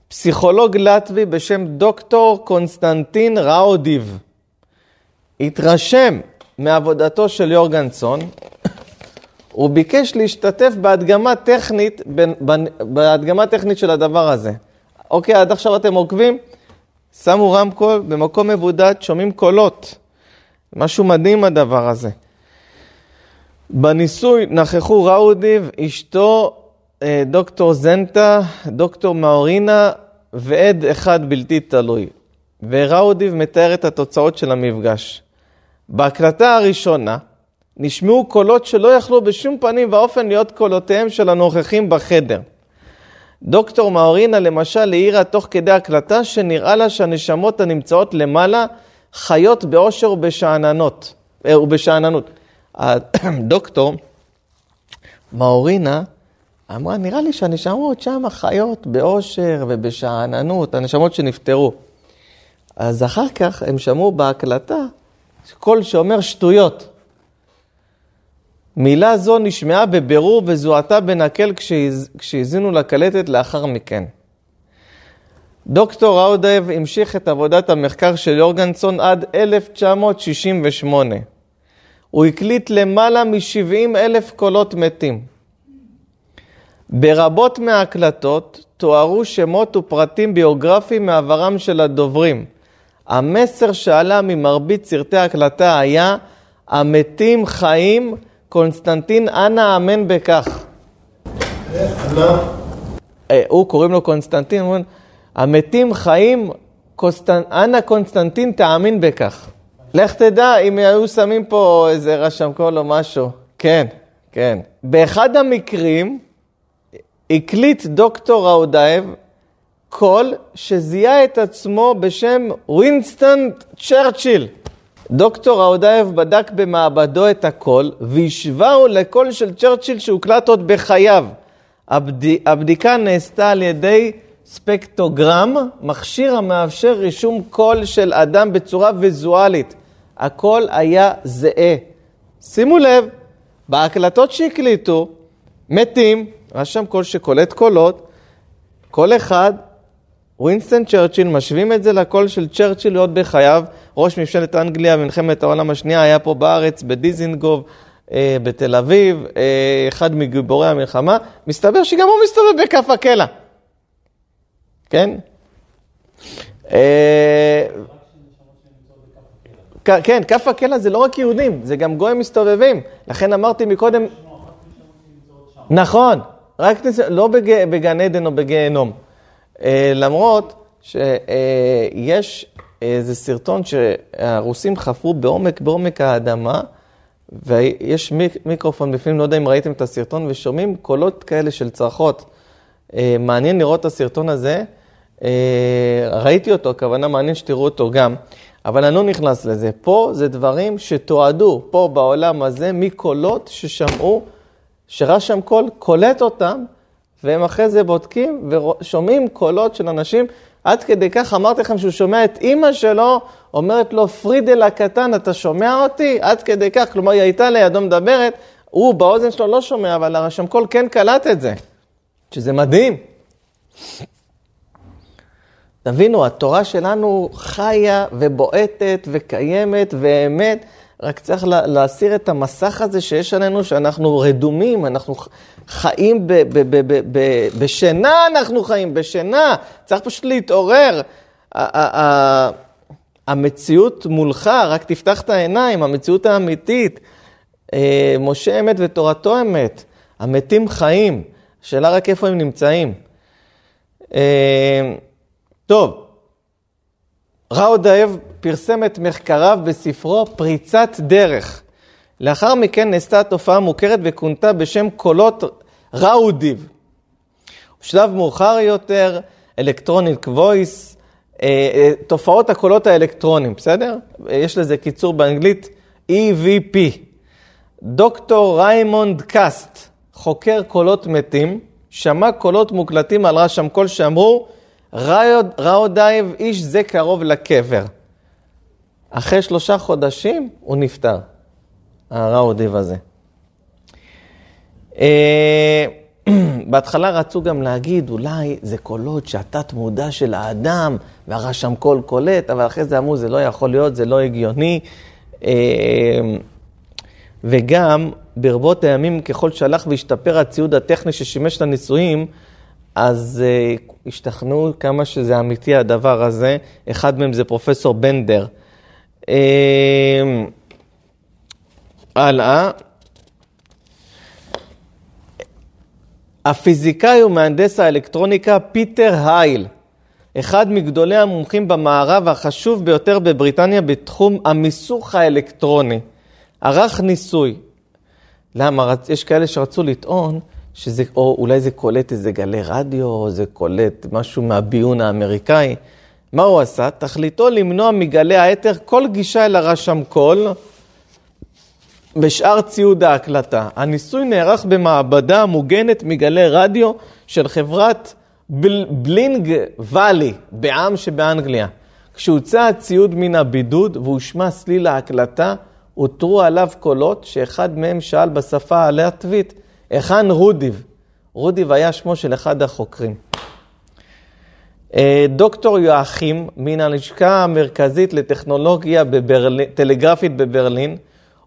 פסיכולוג לטבי בשם דוקטור קונסטנטין ראודיב התרשם מעבודתו של יורגנסון, הוא ביקש להשתתף בהדגמה טכנית, בהדגמה טכנית של הדבר הזה. אוקיי, עד עכשיו אתם עוקבים? שמו רמקול במקום מבודד, שומעים קולות. משהו מדהים הדבר הזה. בניסוי נכחו ראודיב, אשתו, אה, דוקטור זנטה, דוקטור מאורינה ועד אחד בלתי תלוי. וראודיב מתאר את התוצאות של המפגש. בהקלטה הראשונה נשמעו קולות שלא יכלו בשום פנים ואופן להיות קולותיהם של הנוכחים בחדר. דוקטור מאורינה למשל העירה תוך כדי הקלטה שנראה לה שהנשמות הנמצאות למעלה חיות באושר ובשאננות, אה, ובשאננות. הדוקטור מאורינה אמרה, נראה לי שהנשמות שם חיות באושר ובשאננות, הנשמות שנפטרו. אז אחר כך הם שמעו בהקלטה קול שאומר שטויות. מילה זו נשמעה בבירור וזוהתה בנקל כשהאזינו לקלטת לאחר מכן. דוקטור ראודב המשיך את עבודת המחקר של יורגנסון עד 1968. הוא הקליט למעלה מ-70 אלף קולות מתים. ברבות מההקלטות תוארו שמות ופרטים ביוגרפיים מעברם של הדוברים. המסר שעלה ממרבית סרטי ההקלטה היה, המתים חיים, קונסטנטין, אנא אמן בכך. אה, הוא קוראים לו קונסטנטין, אומרים, המתים חיים, אנא קונסטנטין תאמין בכך. לך תדע אם היו שמים פה איזה רשם קול או משהו. כן, כן. באחד המקרים הקליט דוקטור ראודאייב קול שזיהה את עצמו בשם ווינסטון צ'רצ'יל. דוקטור ראודאייב בדק במעבדתו את הקול והשווהו לקול של צ'רצ'יל שהוקלט עוד בחייו. הבד... הבדיקה נעשתה על ידי ספקטוגרם, מכשיר המאפשר רישום קול של אדם בצורה ויזואלית. הקול היה זהה. שימו לב, בהקלטות שהקליטו, מתים, רשם קול שקולט קולות, קול אחד, ווינסטון צ'רצ'יל, משווים את זה לקול של צ'רצ'יל עוד בחייו, ראש ממשלת אנגליה במלחמת העולם השנייה, היה פה בארץ, בדיזינגוף, אה, בתל אביב, אה, אחד מגיבורי המלחמה, מסתבר שגם הוא מסתובב בכף הקלע. כן? אה, כן, כף הקלע זה לא רק יהודים, זה גם גויים מסתובבים. לכן אמרתי מקודם... נכון, רק לא בגן עדן או בגיהנום. למרות שיש איזה סרטון שהרוסים חפרו בעומק, בעומק האדמה, ויש מיקרופון בפנים, לא יודע אם ראיתם את הסרטון, ושומעים קולות כאלה של צרחות. אה, מעניין לראות את הסרטון הזה. אה, ראיתי אותו, הכוונה מעניין שתראו אותו גם, אבל אני לא נכנס לזה. פה זה דברים שתועדו, פה בעולם הזה, מקולות ששמעו, שרשם קול קולט אותם, והם אחרי זה בודקים ושומעים קולות של אנשים. עד כדי כך אמרתי לכם שהוא שומע את אימא שלו אומרת לו, פרידל הקטן, אתה שומע אותי? עד כדי כך, כלומר, היא הייתה לידו מדברת, הוא באוזן שלו לא שומע, אבל הרשם קול כן קלט את זה, שזה מדהים. תבינו, התורה שלנו חיה ובועטת וקיימת ואמת, רק צריך להסיר את המסך הזה שיש עלינו, שאנחנו רדומים, אנחנו חיים ב- ב- ב- ב- בשינה, אנחנו חיים בשינה, צריך פשוט להתעורר. המציאות מולך, רק תפתח את העיניים, המציאות האמיתית. אה, משה אמת ותורתו אמת, המתים חיים, השאלה רק איפה הם נמצאים. אה, טוב, ראודאב פרסם את מחקריו בספרו פריצת דרך. לאחר מכן נעשתה התופעה מוכרת וכונתה בשם קולות ראודיב. בשלב מאוחר יותר, Electronic Voice, אה, אה, תופעות הקולות האלקטרונים, בסדר? יש לזה קיצור באנגלית EVP. דוקטור ריימונד קאסט, חוקר קולות מתים, שמע קולות מוקלטים על רשם קול שאמרו, ראודייב איש זה קרוב לקבר. אחרי שלושה חודשים הוא נפטר, הראודייב הזה. אה, בהתחלה רצו גם להגיד, אולי זה קולות שהתת מודע של האדם, והרשם קול קולט, אבל אחרי זה אמרו, זה לא יכול להיות, זה לא הגיוני. אה, וגם, ברבות הימים, ככל שהלך והשתפר הציוד הטכני ששימש לניסויים, אז אה, השתכנעו כמה שזה אמיתי הדבר הזה. אחד מהם זה פרופסור בנדר. אה, הלאה. הפיזיקאי ומהנדס האלקטרוניקה פיטר הייל, אחד מגדולי המומחים במערב החשוב ביותר בבריטניה בתחום המיסוך האלקטרוני, ערך ניסוי. למה? יש כאלה שרצו לטעון שזה, או אולי זה קולט איזה גלי רדיו, או זה קולט משהו מהביון האמריקאי. מה הוא עשה? תכליתו למנוע מגלי האתר כל גישה אל הרשם קול, ושאר ציוד ההקלטה. הניסוי נערך במעבדה מוגנת מגלי רדיו של חברת בל, בלינג ואלי בעם שבאנגליה. כשהוצא הציוד מן הבידוד והושמע סליל ההקלטה, אותרו עליו קולות שאחד מהם שאל בשפה הלטבית, היכן רודיב? רודיב היה שמו של אחד החוקרים. אה, דוקטור יואכים מן הלשכה המרכזית לטכנולוגיה בברל... טלגרפית בברלין,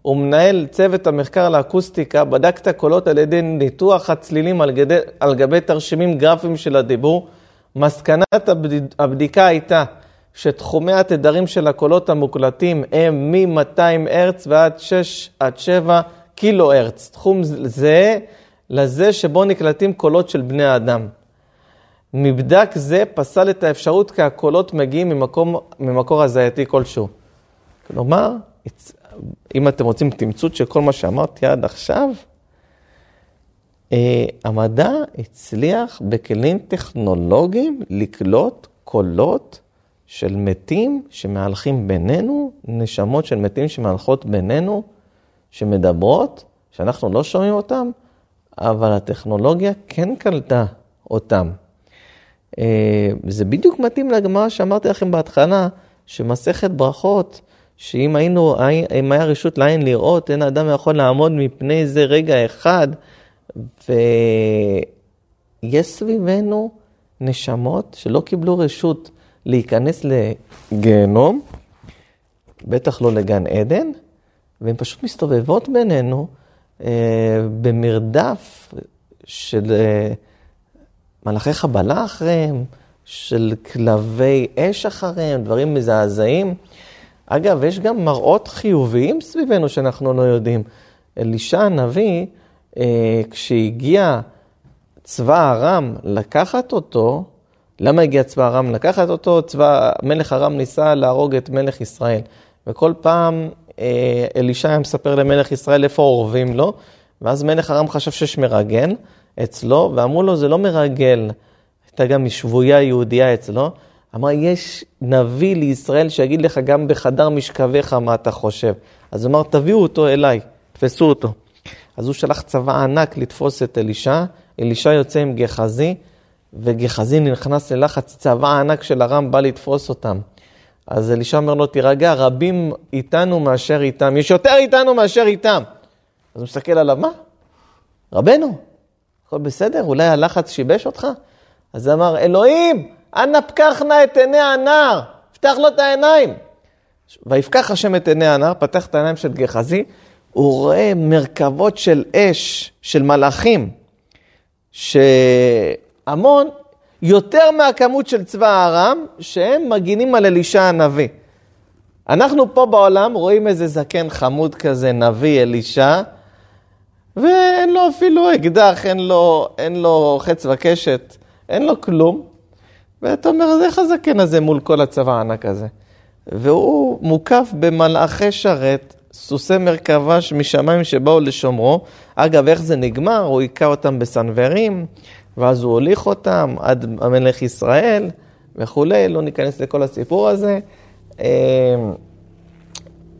הוא מנהל צוות המחקר לאקוסטיקה, בדק את הקולות על ידי ניתוח הצלילים על, גדי, על גבי תרשימים גרפיים של הדיבור. מסקנת הבד, הבדיקה הייתה שתחומי התדרים של הקולות המוקלטים הם מ-200 הרץ ועד 6 עד 7 קילו הרץ. תחום זהה לזה שבו נקלטים קולות של בני האדם. מבדק זה פסל את האפשרות כי הקולות מגיעים ממקום, ממקור הזייתי כלשהו. כלומר, אם אתם רוצים תמצות של כל מה שאמרתי עד עכשיו, אה, המדע הצליח בכלים טכנולוגיים לקלוט קולות של מתים שמהלכים בינינו, נשמות של מתים שמהלכות בינינו, שמדברות, שאנחנו לא שומעים אותם, אבל הטכנולוגיה כן קלטה אותם. אה, זה בדיוק מתאים לגמרא שאמרתי לכם בהתחלה, שמסכת ברכות, שאם היינו, אם היה רשות לעין לראות, אין אדם יכול לעמוד מפני זה רגע אחד, ויש סביבנו נשמות שלא קיבלו רשות להיכנס לגיהנום, בטח לא לגן עדן, והן פשוט מסתובבות בינינו אה, במרדף של אה, מלאכי חבלה אחריהם, של כלבי אש אחריהם, דברים מזעזעים. אגב, יש גם מראות חיוביים סביבנו שאנחנו לא יודעים. אלישע הנביא, אה, כשהגיע צבא ארם לקחת אותו, למה הגיע צבא ארם לקחת אותו? צבא, מלך ארם ניסה להרוג את מלך ישראל. וכל פעם אלישע היה מספר למלך ישראל איפה אורבים לו, ואז מלך ארם חשב שיש מרגל אצלו, ואמרו לו, זה לא מרגל, הייתה גם שבויה יהודייה אצלו. אמר, יש נביא לישראל שיגיד לך גם בחדר משכביך מה אתה חושב. אז הוא אמר, תביאו אותו אליי, תפסו אותו. אז הוא שלח צבא ענק לתפוס את אלישע, אלישע יוצא עם גחזי, וגחזי נכנס ללחץ, צבא ענק של ארם בא לתפוס אותם. אז אלישע אומר לו, תירגע, רבים איתנו מאשר איתם, יש יותר איתנו מאשר איתם. אז הוא מסתכל עליו, מה? רבנו, הכל בסדר? אולי הלחץ שיבש אותך? אז הוא אמר, אלוהים, אנא פקח נא את עיני הנער, פתח לו את העיניים. ויפקח השם את עיני הנער, פתח את העיניים של גחזי, הוא רואה מרכבות של אש, של מלאכים, שהמון, יותר מהכמות של צבא הארם, שהם מגינים על אלישע הנביא. אנחנו פה בעולם רואים איזה זקן חמוד כזה, נביא אלישע, ואין לו אפילו אקדח, אין לו, אין לו חץ וקשת, אין לו כלום. ואתה אומר, אז איך הזקן הזה מול כל הצבא הענק הזה? והוא מוקף במלאכי שרת, סוסי מרכבה משמיים שבאו לשומרו. אגב, איך זה נגמר? הוא היכה אותם בסנוורים, ואז הוא הוליך אותם עד המלך ישראל וכולי, לא ניכנס לכל הסיפור הזה. אה,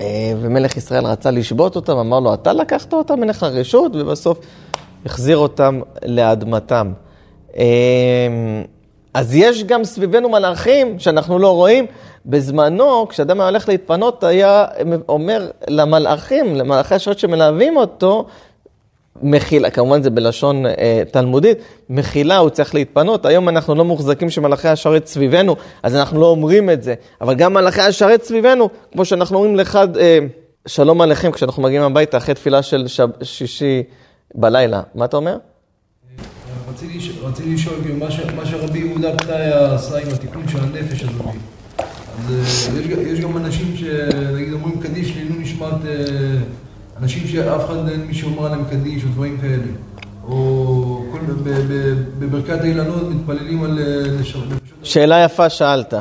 אה, ומלך ישראל רצה לשבות אותם, אמר לו, אתה לקחת אותם, אין לך רשות, ובסוף החזיר אותם לאדמתם. אה, אז יש גם סביבנו מלאכים שאנחנו לא רואים. בזמנו, כשאדם היה הולך להתפנות, היה אומר למלאכים, למלאכי השעות שמלווים אותו, מחילה, כמובן זה בלשון אה, תלמודית, מחילה, הוא צריך להתפנות. היום אנחנו לא מוחזקים שמלאכי השרת סביבנו, אז אנחנו לא אומרים את זה. אבל גם מלאכי השרת סביבנו, כמו שאנחנו אומרים לך, אה, שלום עליכם, כשאנחנו מגיעים הביתה אחרי תפילה של שב, שישי בלילה. מה אתה אומר? רציתי לשאול, כאילו, מה שרבי יהודה פתאי עשה עם התיקון של הנפש הזאת. אז אה, יש, יש גם אנשים שנגיד אומרים קדיש לעילוי נשמת אנשים שאף אחד אין מי שאומר עליהם קדיש או דברים כאלה. או כל, בברכת האילנות מתפללים על אה, נשמות. שאלה יפה שאלת.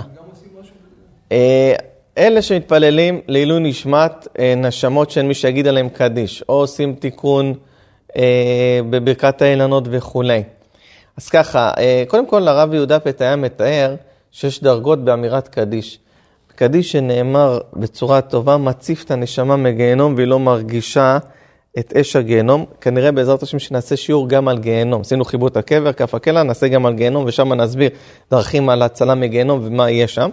אלה שמתפללים לעילוי נשמת נשמות שאין מי שיגיד עליהם קדיש, או עושים תיקון בברכת האילנות וכולי. אז ככה, קודם כל הרב יהודה פתאיה מתאר שיש דרגות באמירת קדיש. קדיש שנאמר בצורה טובה, מציף את הנשמה מגיהנום והיא לא מרגישה את אש הגיהנום. כנראה בעזרת השם שנעשה שיעור גם על גיהנום. עשינו חיבוט הקבר, כף הקלע, נעשה גם על גיהנום ושם נסביר דרכים על הצלה מגיהנום ומה יהיה שם.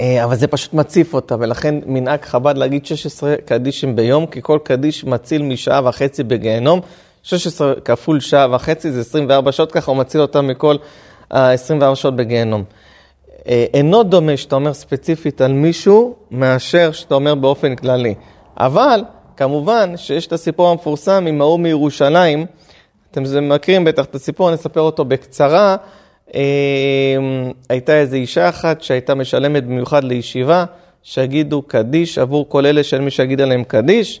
אה, אבל זה פשוט מציף אותה, ולכן מנהג חב"ד להגיד 16 קדישים ביום, כי כל קדיש מציל משעה וחצי בגיהנום. 16 כפול שעה וחצי זה 24 שעות, ככה הוא מציל אותה מכל ה-24 שעות בגיהנום. אה, אינו דומה שאתה אומר ספציפית על מישהו, מאשר שאתה אומר באופן כללי. אבל, כמובן שיש את הסיפור המפורסם עם ההוא מירושלים, אתם מכירים בטח את הסיפור, אני אספר אותו בקצרה. אה, הייתה איזו אישה אחת שהייתה משלמת במיוחד לישיבה, שיגידו קדיש עבור כל אלה שאין מי שיגיד עליהם קדיש.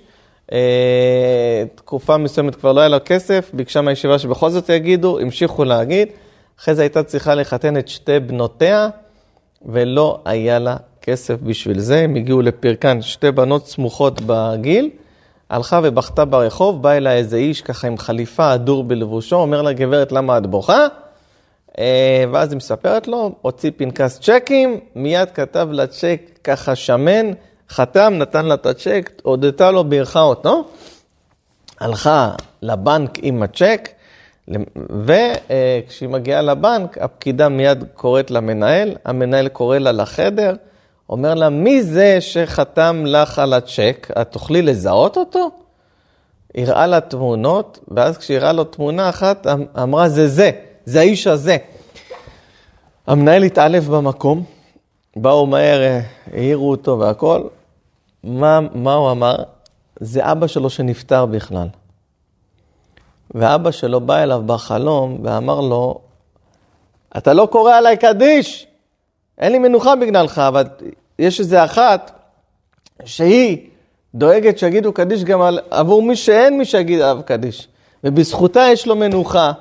אה, תקופה מסוימת כבר לא היה לה כסף, ביקשה מהישיבה שבכל זאת יגידו, המשיכו להגיד. אחרי זה הייתה צריכה לחתן את שתי בנותיה. ולא היה לה כסף בשביל זה. הם הגיעו לפרקן, שתי בנות סמוכות בגיל, הלכה ובכתה ברחוב, בא אליה איזה איש ככה עם חליפה אדור בלבושו, אומר לה, גברת, למה את בוכה? אה, ואז היא מספרת לו, הוציא פנקס צ'קים, מיד כתב לה צ'ק ככה שמן, חתם, נתן לה את הצ'ק, הודתה לו, בירכה אותו. הלכה לבנק עם הצ'ק, וכשהיא מגיעה לבנק, הפקידה מיד קוראת למנהל, המנהל קורא לה לחדר, אומר לה, מי זה שחתם לך על הצ'ק? את תוכלי לזהות אותו? הראה לה תמונות, ואז כשהראה לו תמונה אחת, אמ-, אמרה, זה זה, זה האיש הזה. המנהל התעלף במקום, באו מהר, אה, העירו אותו והכל. מה, מה הוא אמר? זה אבא שלו שנפטר בכלל. ואבא שלו בא אליו בחלום ואמר לו, אתה לא קורא עליי קדיש, אין לי מנוחה בגללך, אבל יש איזה אחת שהיא דואגת שיגידו קדיש גם על, עבור מי שאין מי שיגיד עליו קדיש. ובזכותה יש לו מנוחה,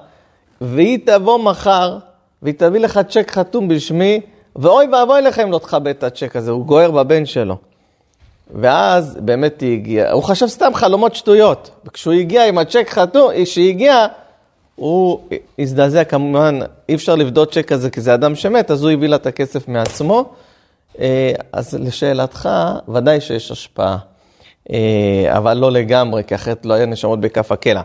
והיא תבוא מחר, והיא תביא לך צ'ק חתום בשמי, ואוי ואבוי לך אם לא תכבד את הצ'ק הזה, הוא גוער בבן שלו. ואז באמת היא הגיעה, הוא חשב סתם חלומות שטויות. וכשהוא הגיע עם הצ'ק חתום, כשהיא הגיעה, הוא הזדעזע כמובן, אי אפשר לבדות צ'ק כזה כי זה אדם שמת, אז הוא הביא לה את הכסף מעצמו. אה, אז לשאלתך, ודאי שיש השפעה, אה, אבל לא לגמרי, כי אחרת לא היה נשמות בכף הקלע.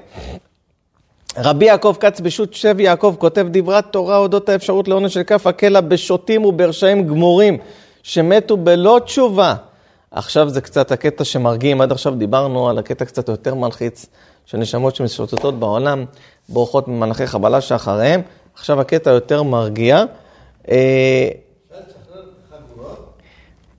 רבי יעקב כץ בשו"ת שב יעקב כותב דברת תורה אודות האפשרות לעונש של כף הקלע בשוטים וברשעים גמורים שמתו בלא תשובה. עכשיו זה קצת הקטע שמרגיעים, עד עכשיו דיברנו על הקטע קצת יותר מלחיץ של נשמות שמשוטטות בעולם, בורחות ממלאכי חבלה שאחריהם. עכשיו הקטע יותר מרגיע. אה,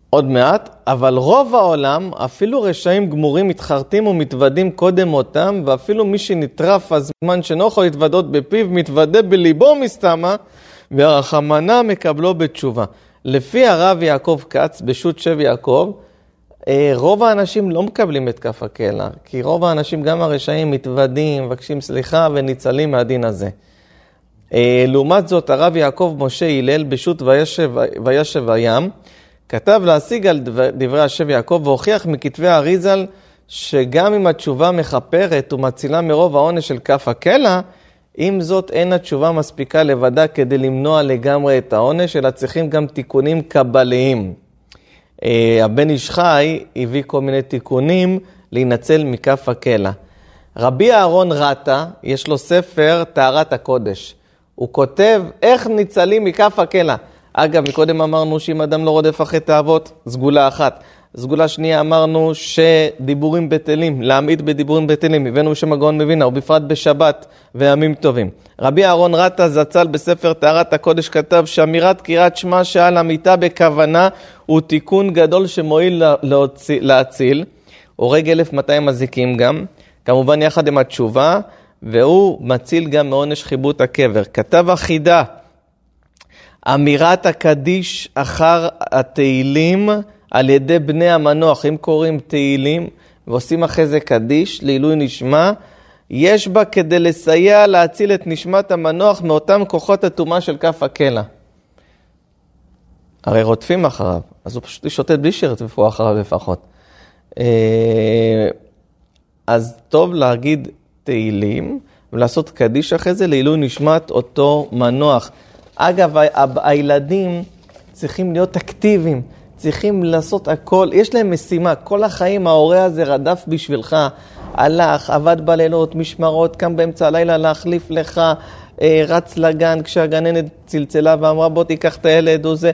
עוד מעט, אבל רוב העולם, אפילו רשעים גמורים מתחרטים ומתוודים קודם אותם, ואפילו מי שנטרף הזמן שאינו יכול להתוודות בפיו, מתוודה בליבו מסתמה, והרחמנה מקבלו בתשובה. לפי הרב יעקב כץ, בשו"ת שב יעקב, רוב האנשים לא מקבלים את כף הקלע, כי רוב האנשים, גם הרשעים, מתוודים, מבקשים סליחה וניצלים מהדין הזה. אה, לעומת זאת, הרב יעקב משה הלל בשו"ת וישב, וישב הים, כתב להשיג על דברי השב יעקב והוכיח מכתבי האריזל שגם אם התשובה מכפרת ומצילה מרוב העונש של כף הקלע, עם זאת אין התשובה מספיקה לבדה כדי למנוע לגמרי את העונש, אלא צריכים גם תיקונים קבליים. אה, הבן איש חי הביא כל מיני תיקונים להינצל מכף הקלע. רבי אהרון רטה, יש לו ספר טהרת הקודש. הוא כותב איך ניצלים מכף הקלע. אגב, מקודם אמרנו שאם אדם לא רודף אחרי תאוות, סגולה אחת. סגולה שנייה אמרנו שדיבורים בטלים, להעמיד בדיבורים בטלים, הבאנו בשם הגאון מבינה, ובפרט בשבת וימים טובים. רבי אהרון רטה זצ"ל בספר טהרת הקודש כתב שאמירת קריאת שמע שעל המיטה בכוונה הוא תיקון גדול שמועיל להציל, הורג 1200 מזיקים גם, כמובן יחד עם התשובה, והוא מציל גם מעונש חיבוט הקבר. כתב החידה אמירת הקדיש אחר התהילים על ידי בני המנוח, אם קוראים תהילים ועושים אחרי זה קדיש לעילוי נשמה, יש בה כדי לסייע להציל את נשמת המנוח מאותם כוחות הטומאה של כף הקלע. הרי רודפים אחריו, אז הוא פשוט שוטט בלי שירדפו אחריו לפחות. אה, אז טוב להגיד תהילים ולעשות קדיש אחרי זה לעילוי נשמת אותו מנוח. אגב, הילדים צריכים להיות אקטיביים, צריכים לעשות הכל, יש להם משימה, כל החיים ההורה הזה רדף בשבילך, הלך, עבד בלילות, משמרות, קם באמצע הלילה להחליף לך, אה, רץ לגן כשהגננת צלצלה ואמרה בוא תיקח את הילד או זה.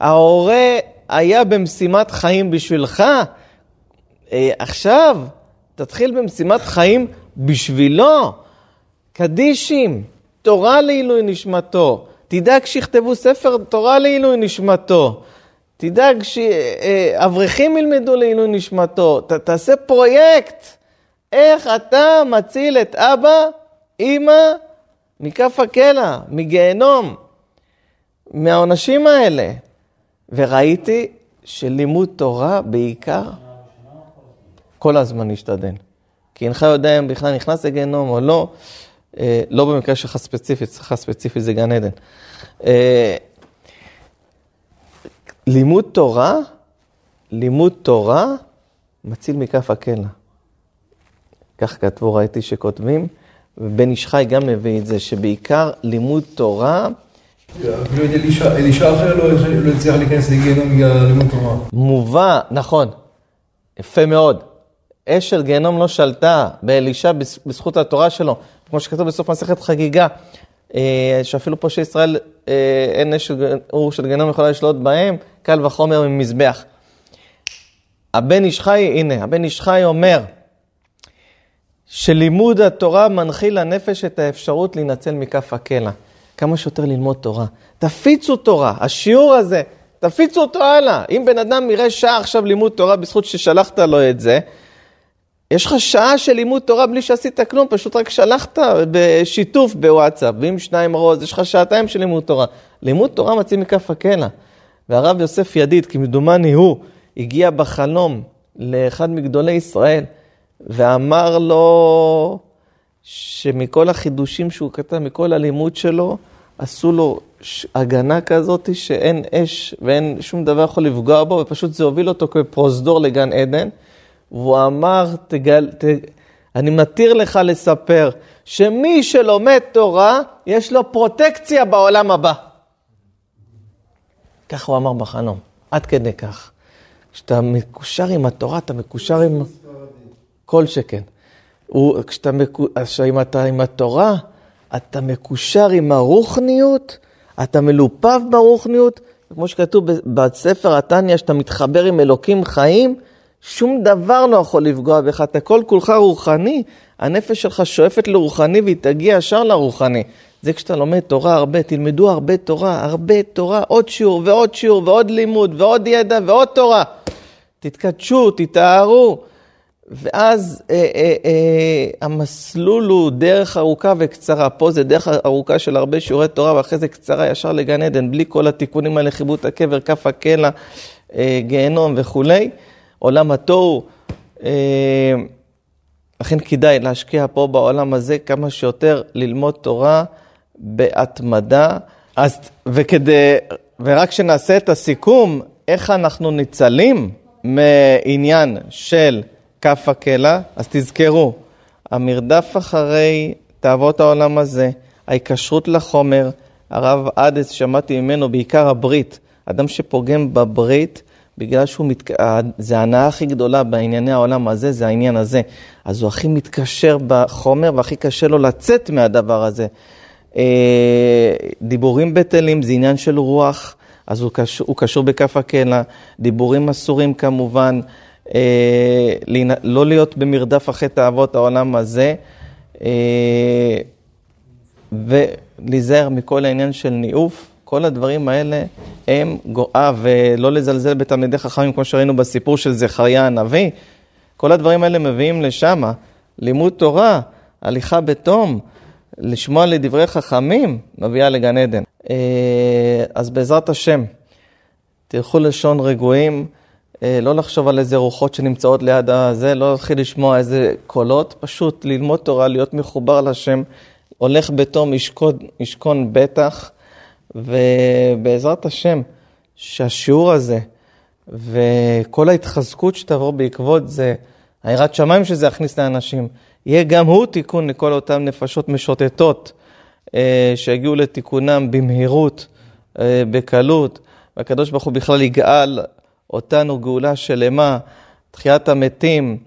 ההורה היה במשימת חיים בשבילך, אה, עכשיו תתחיל במשימת חיים בשבילו. קדישים, תורה לעילוי נשמתו. תדאג שיכתבו ספר תורה לעילוי נשמתו. תדאג שאברכים ילמדו לעילוי נשמתו. ת, תעשה פרויקט. איך אתה מציל את אבא, אימא, מכף הקלע, מגיהנום, מהעונשים האלה. וראיתי שלימוד תורה בעיקר, כל הזמן להשתדל. כי אינך יודע אם בכלל נכנס לגיהנום או לא. אה, לא במקרה שלך ספציפית, אצלך ספציפית זה גן עדן. לימוד תורה, לימוד תורה מציל מכף הקלע. כך כתבו, ראיתי שכותבים, ובן איש חי גם מביא את זה, שבעיקר לימוד תורה אפילו אלישע אלישע אחר לא לא הצליח להיכנס לגיהנום בגלל לימוד תורה. מובא, נכון, יפה מאוד. אש של גיהנום לא שלטה באלישע בז- בזכות התורה שלו, כמו שכתוב בסוף מסכת חגיגה, שאפילו פה שישראל אה, אין אש אור של גיהנום יכולה לשלוט בהם, קל וחומר ממזבח. הבן איש חי, הנה, הבן איש חי אומר שלימוד התורה מנחיל לנפש את האפשרות להינצל מכף הקלע. כמה שיותר ללמוד תורה. תפיצו תורה, השיעור הזה, תפיצו אותו הלאה. אם בן אדם יראה שעה עכשיו לימוד תורה בזכות ששלחת לו את זה, יש לך שעה של לימוד תורה בלי שעשית כלום, פשוט רק שלחת בשיתוף בוואטסאפ, ואם שניים רוז, יש לך שעתיים של לימוד תורה. לימוד תורה מציל מכף הקלע. והרב יוסף ידיד, כמדומני הוא, הגיע בחלום לאחד מגדולי ישראל, ואמר לו שמכל החידושים שהוא כתב, מכל הלימוד שלו, עשו לו הגנה כזאת שאין אש ואין שום דבר יכול לפגוע בו, ופשוט זה הוביל אותו כפרוזדור לגן עדן. והוא אמר, תגל, ת, אני מתיר לך לספר שמי שלומד תורה, יש לו פרוטקציה בעולם הבא. כך הוא אמר בחלום, עד כדי כך. כשאתה מקושר עם התורה, אתה מקושר עם... כל שכן. הוא, כשאתה, מקו- עכשיו, אם אתה עם התורה, אתה מקושר עם הרוחניות, אתה מלופב ברוחניות, כמו שכתוב בספר התניא, שאתה מתחבר עם אלוקים חיים, שום דבר לא יכול לפגוע בך, אתה כל כולך רוחני, הנפש שלך שואפת לרוחני והיא תגיע ישר לרוחני. זה כשאתה לומד תורה הרבה, תלמדו הרבה תורה, הרבה תורה, עוד שיעור ועוד שיעור ועוד לימוד ועוד ידע ועוד תורה. תתקדשו, תתארו. ואז אה, אה, אה, המסלול הוא דרך ארוכה וקצרה. פה זה דרך ארוכה של הרבה שיעורי תורה, ואחרי זה קצרה ישר לגן עדן, בלי כל התיקונים האלה, חיבוט הקבר, כף הקלע, אה, גיהנום וכולי. עולם התוהו. אה, לכן כדאי להשקיע פה בעולם הזה כמה שיותר ללמוד תורה בהתמדה. אז, וכדי, ורק שנעשה את הסיכום, איך אנחנו ניצלים מעניין של כף הקלע, אז תזכרו, המרדף אחרי תאוות העולם הזה, ההיקשרות לחומר, הרב אדס, שמעתי ממנו בעיקר הברית, אדם שפוגם בברית, בגלל שהוא, מת... זה ההנאה הכי גדולה בענייני העולם הזה, זה העניין הזה. אז הוא הכי מתקשר בחומר והכי קשה לו לצאת מהדבר הזה. אה, דיבורים בטלים זה עניין של רוח, אז הוא קשור, הוא קשור בכף הקלע. דיבורים אסורים כמובן, אה, לא להיות במרדף אחרי תאוות העולם הזה, אה, ולהיזהר מכל העניין של ניאוף. כל הדברים האלה הם גואה, ולא לזלזל בתלמידי חכמים, כמו שראינו בסיפור של זכריה הנביא. כל הדברים האלה מביאים לשם, לימוד תורה, הליכה בתום, לשמוע לדברי חכמים, מביאה לגן עדן. אז בעזרת השם, תלכו לשון רגועים, לא לחשוב על איזה רוחות שנמצאות ליד הזה, לא להתחיל לשמוע איזה קולות, פשוט ללמוד תורה, להיות מחובר לשם, הולך בתום, ישכון, ישכון בטח. ובעזרת השם, שהשיעור הזה וכל ההתחזקות שתעבור בעקבות זה, היראת שמיים שזה יכניס לאנשים, יהיה גם הוא תיקון לכל אותן נפשות משוטטות אה, שיגיעו לתיקונם במהירות, אה, בקלות, והקדוש ברוך הוא בכלל יגאל אותנו גאולה שלמה, תחיית המתים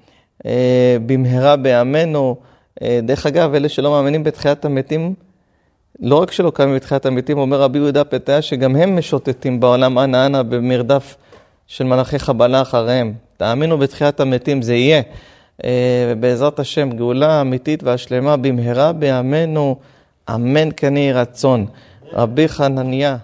אה, במהרה בימינו. אה, דרך אגב, אלה שלא מאמינים בתחיית המתים, לא רק שלא קמים בתחיית המתים, אומר רבי יהודה פתאיה, שגם הם משוטטים בעולם אנה אנה במרדף של מלאכי חבלה אחריהם. תאמינו בתחיית המתים, זה יהיה. ובעזרת השם, גאולה אמיתית והשלמה במהרה בימינו, אמן כן רצון. רבי חנניה.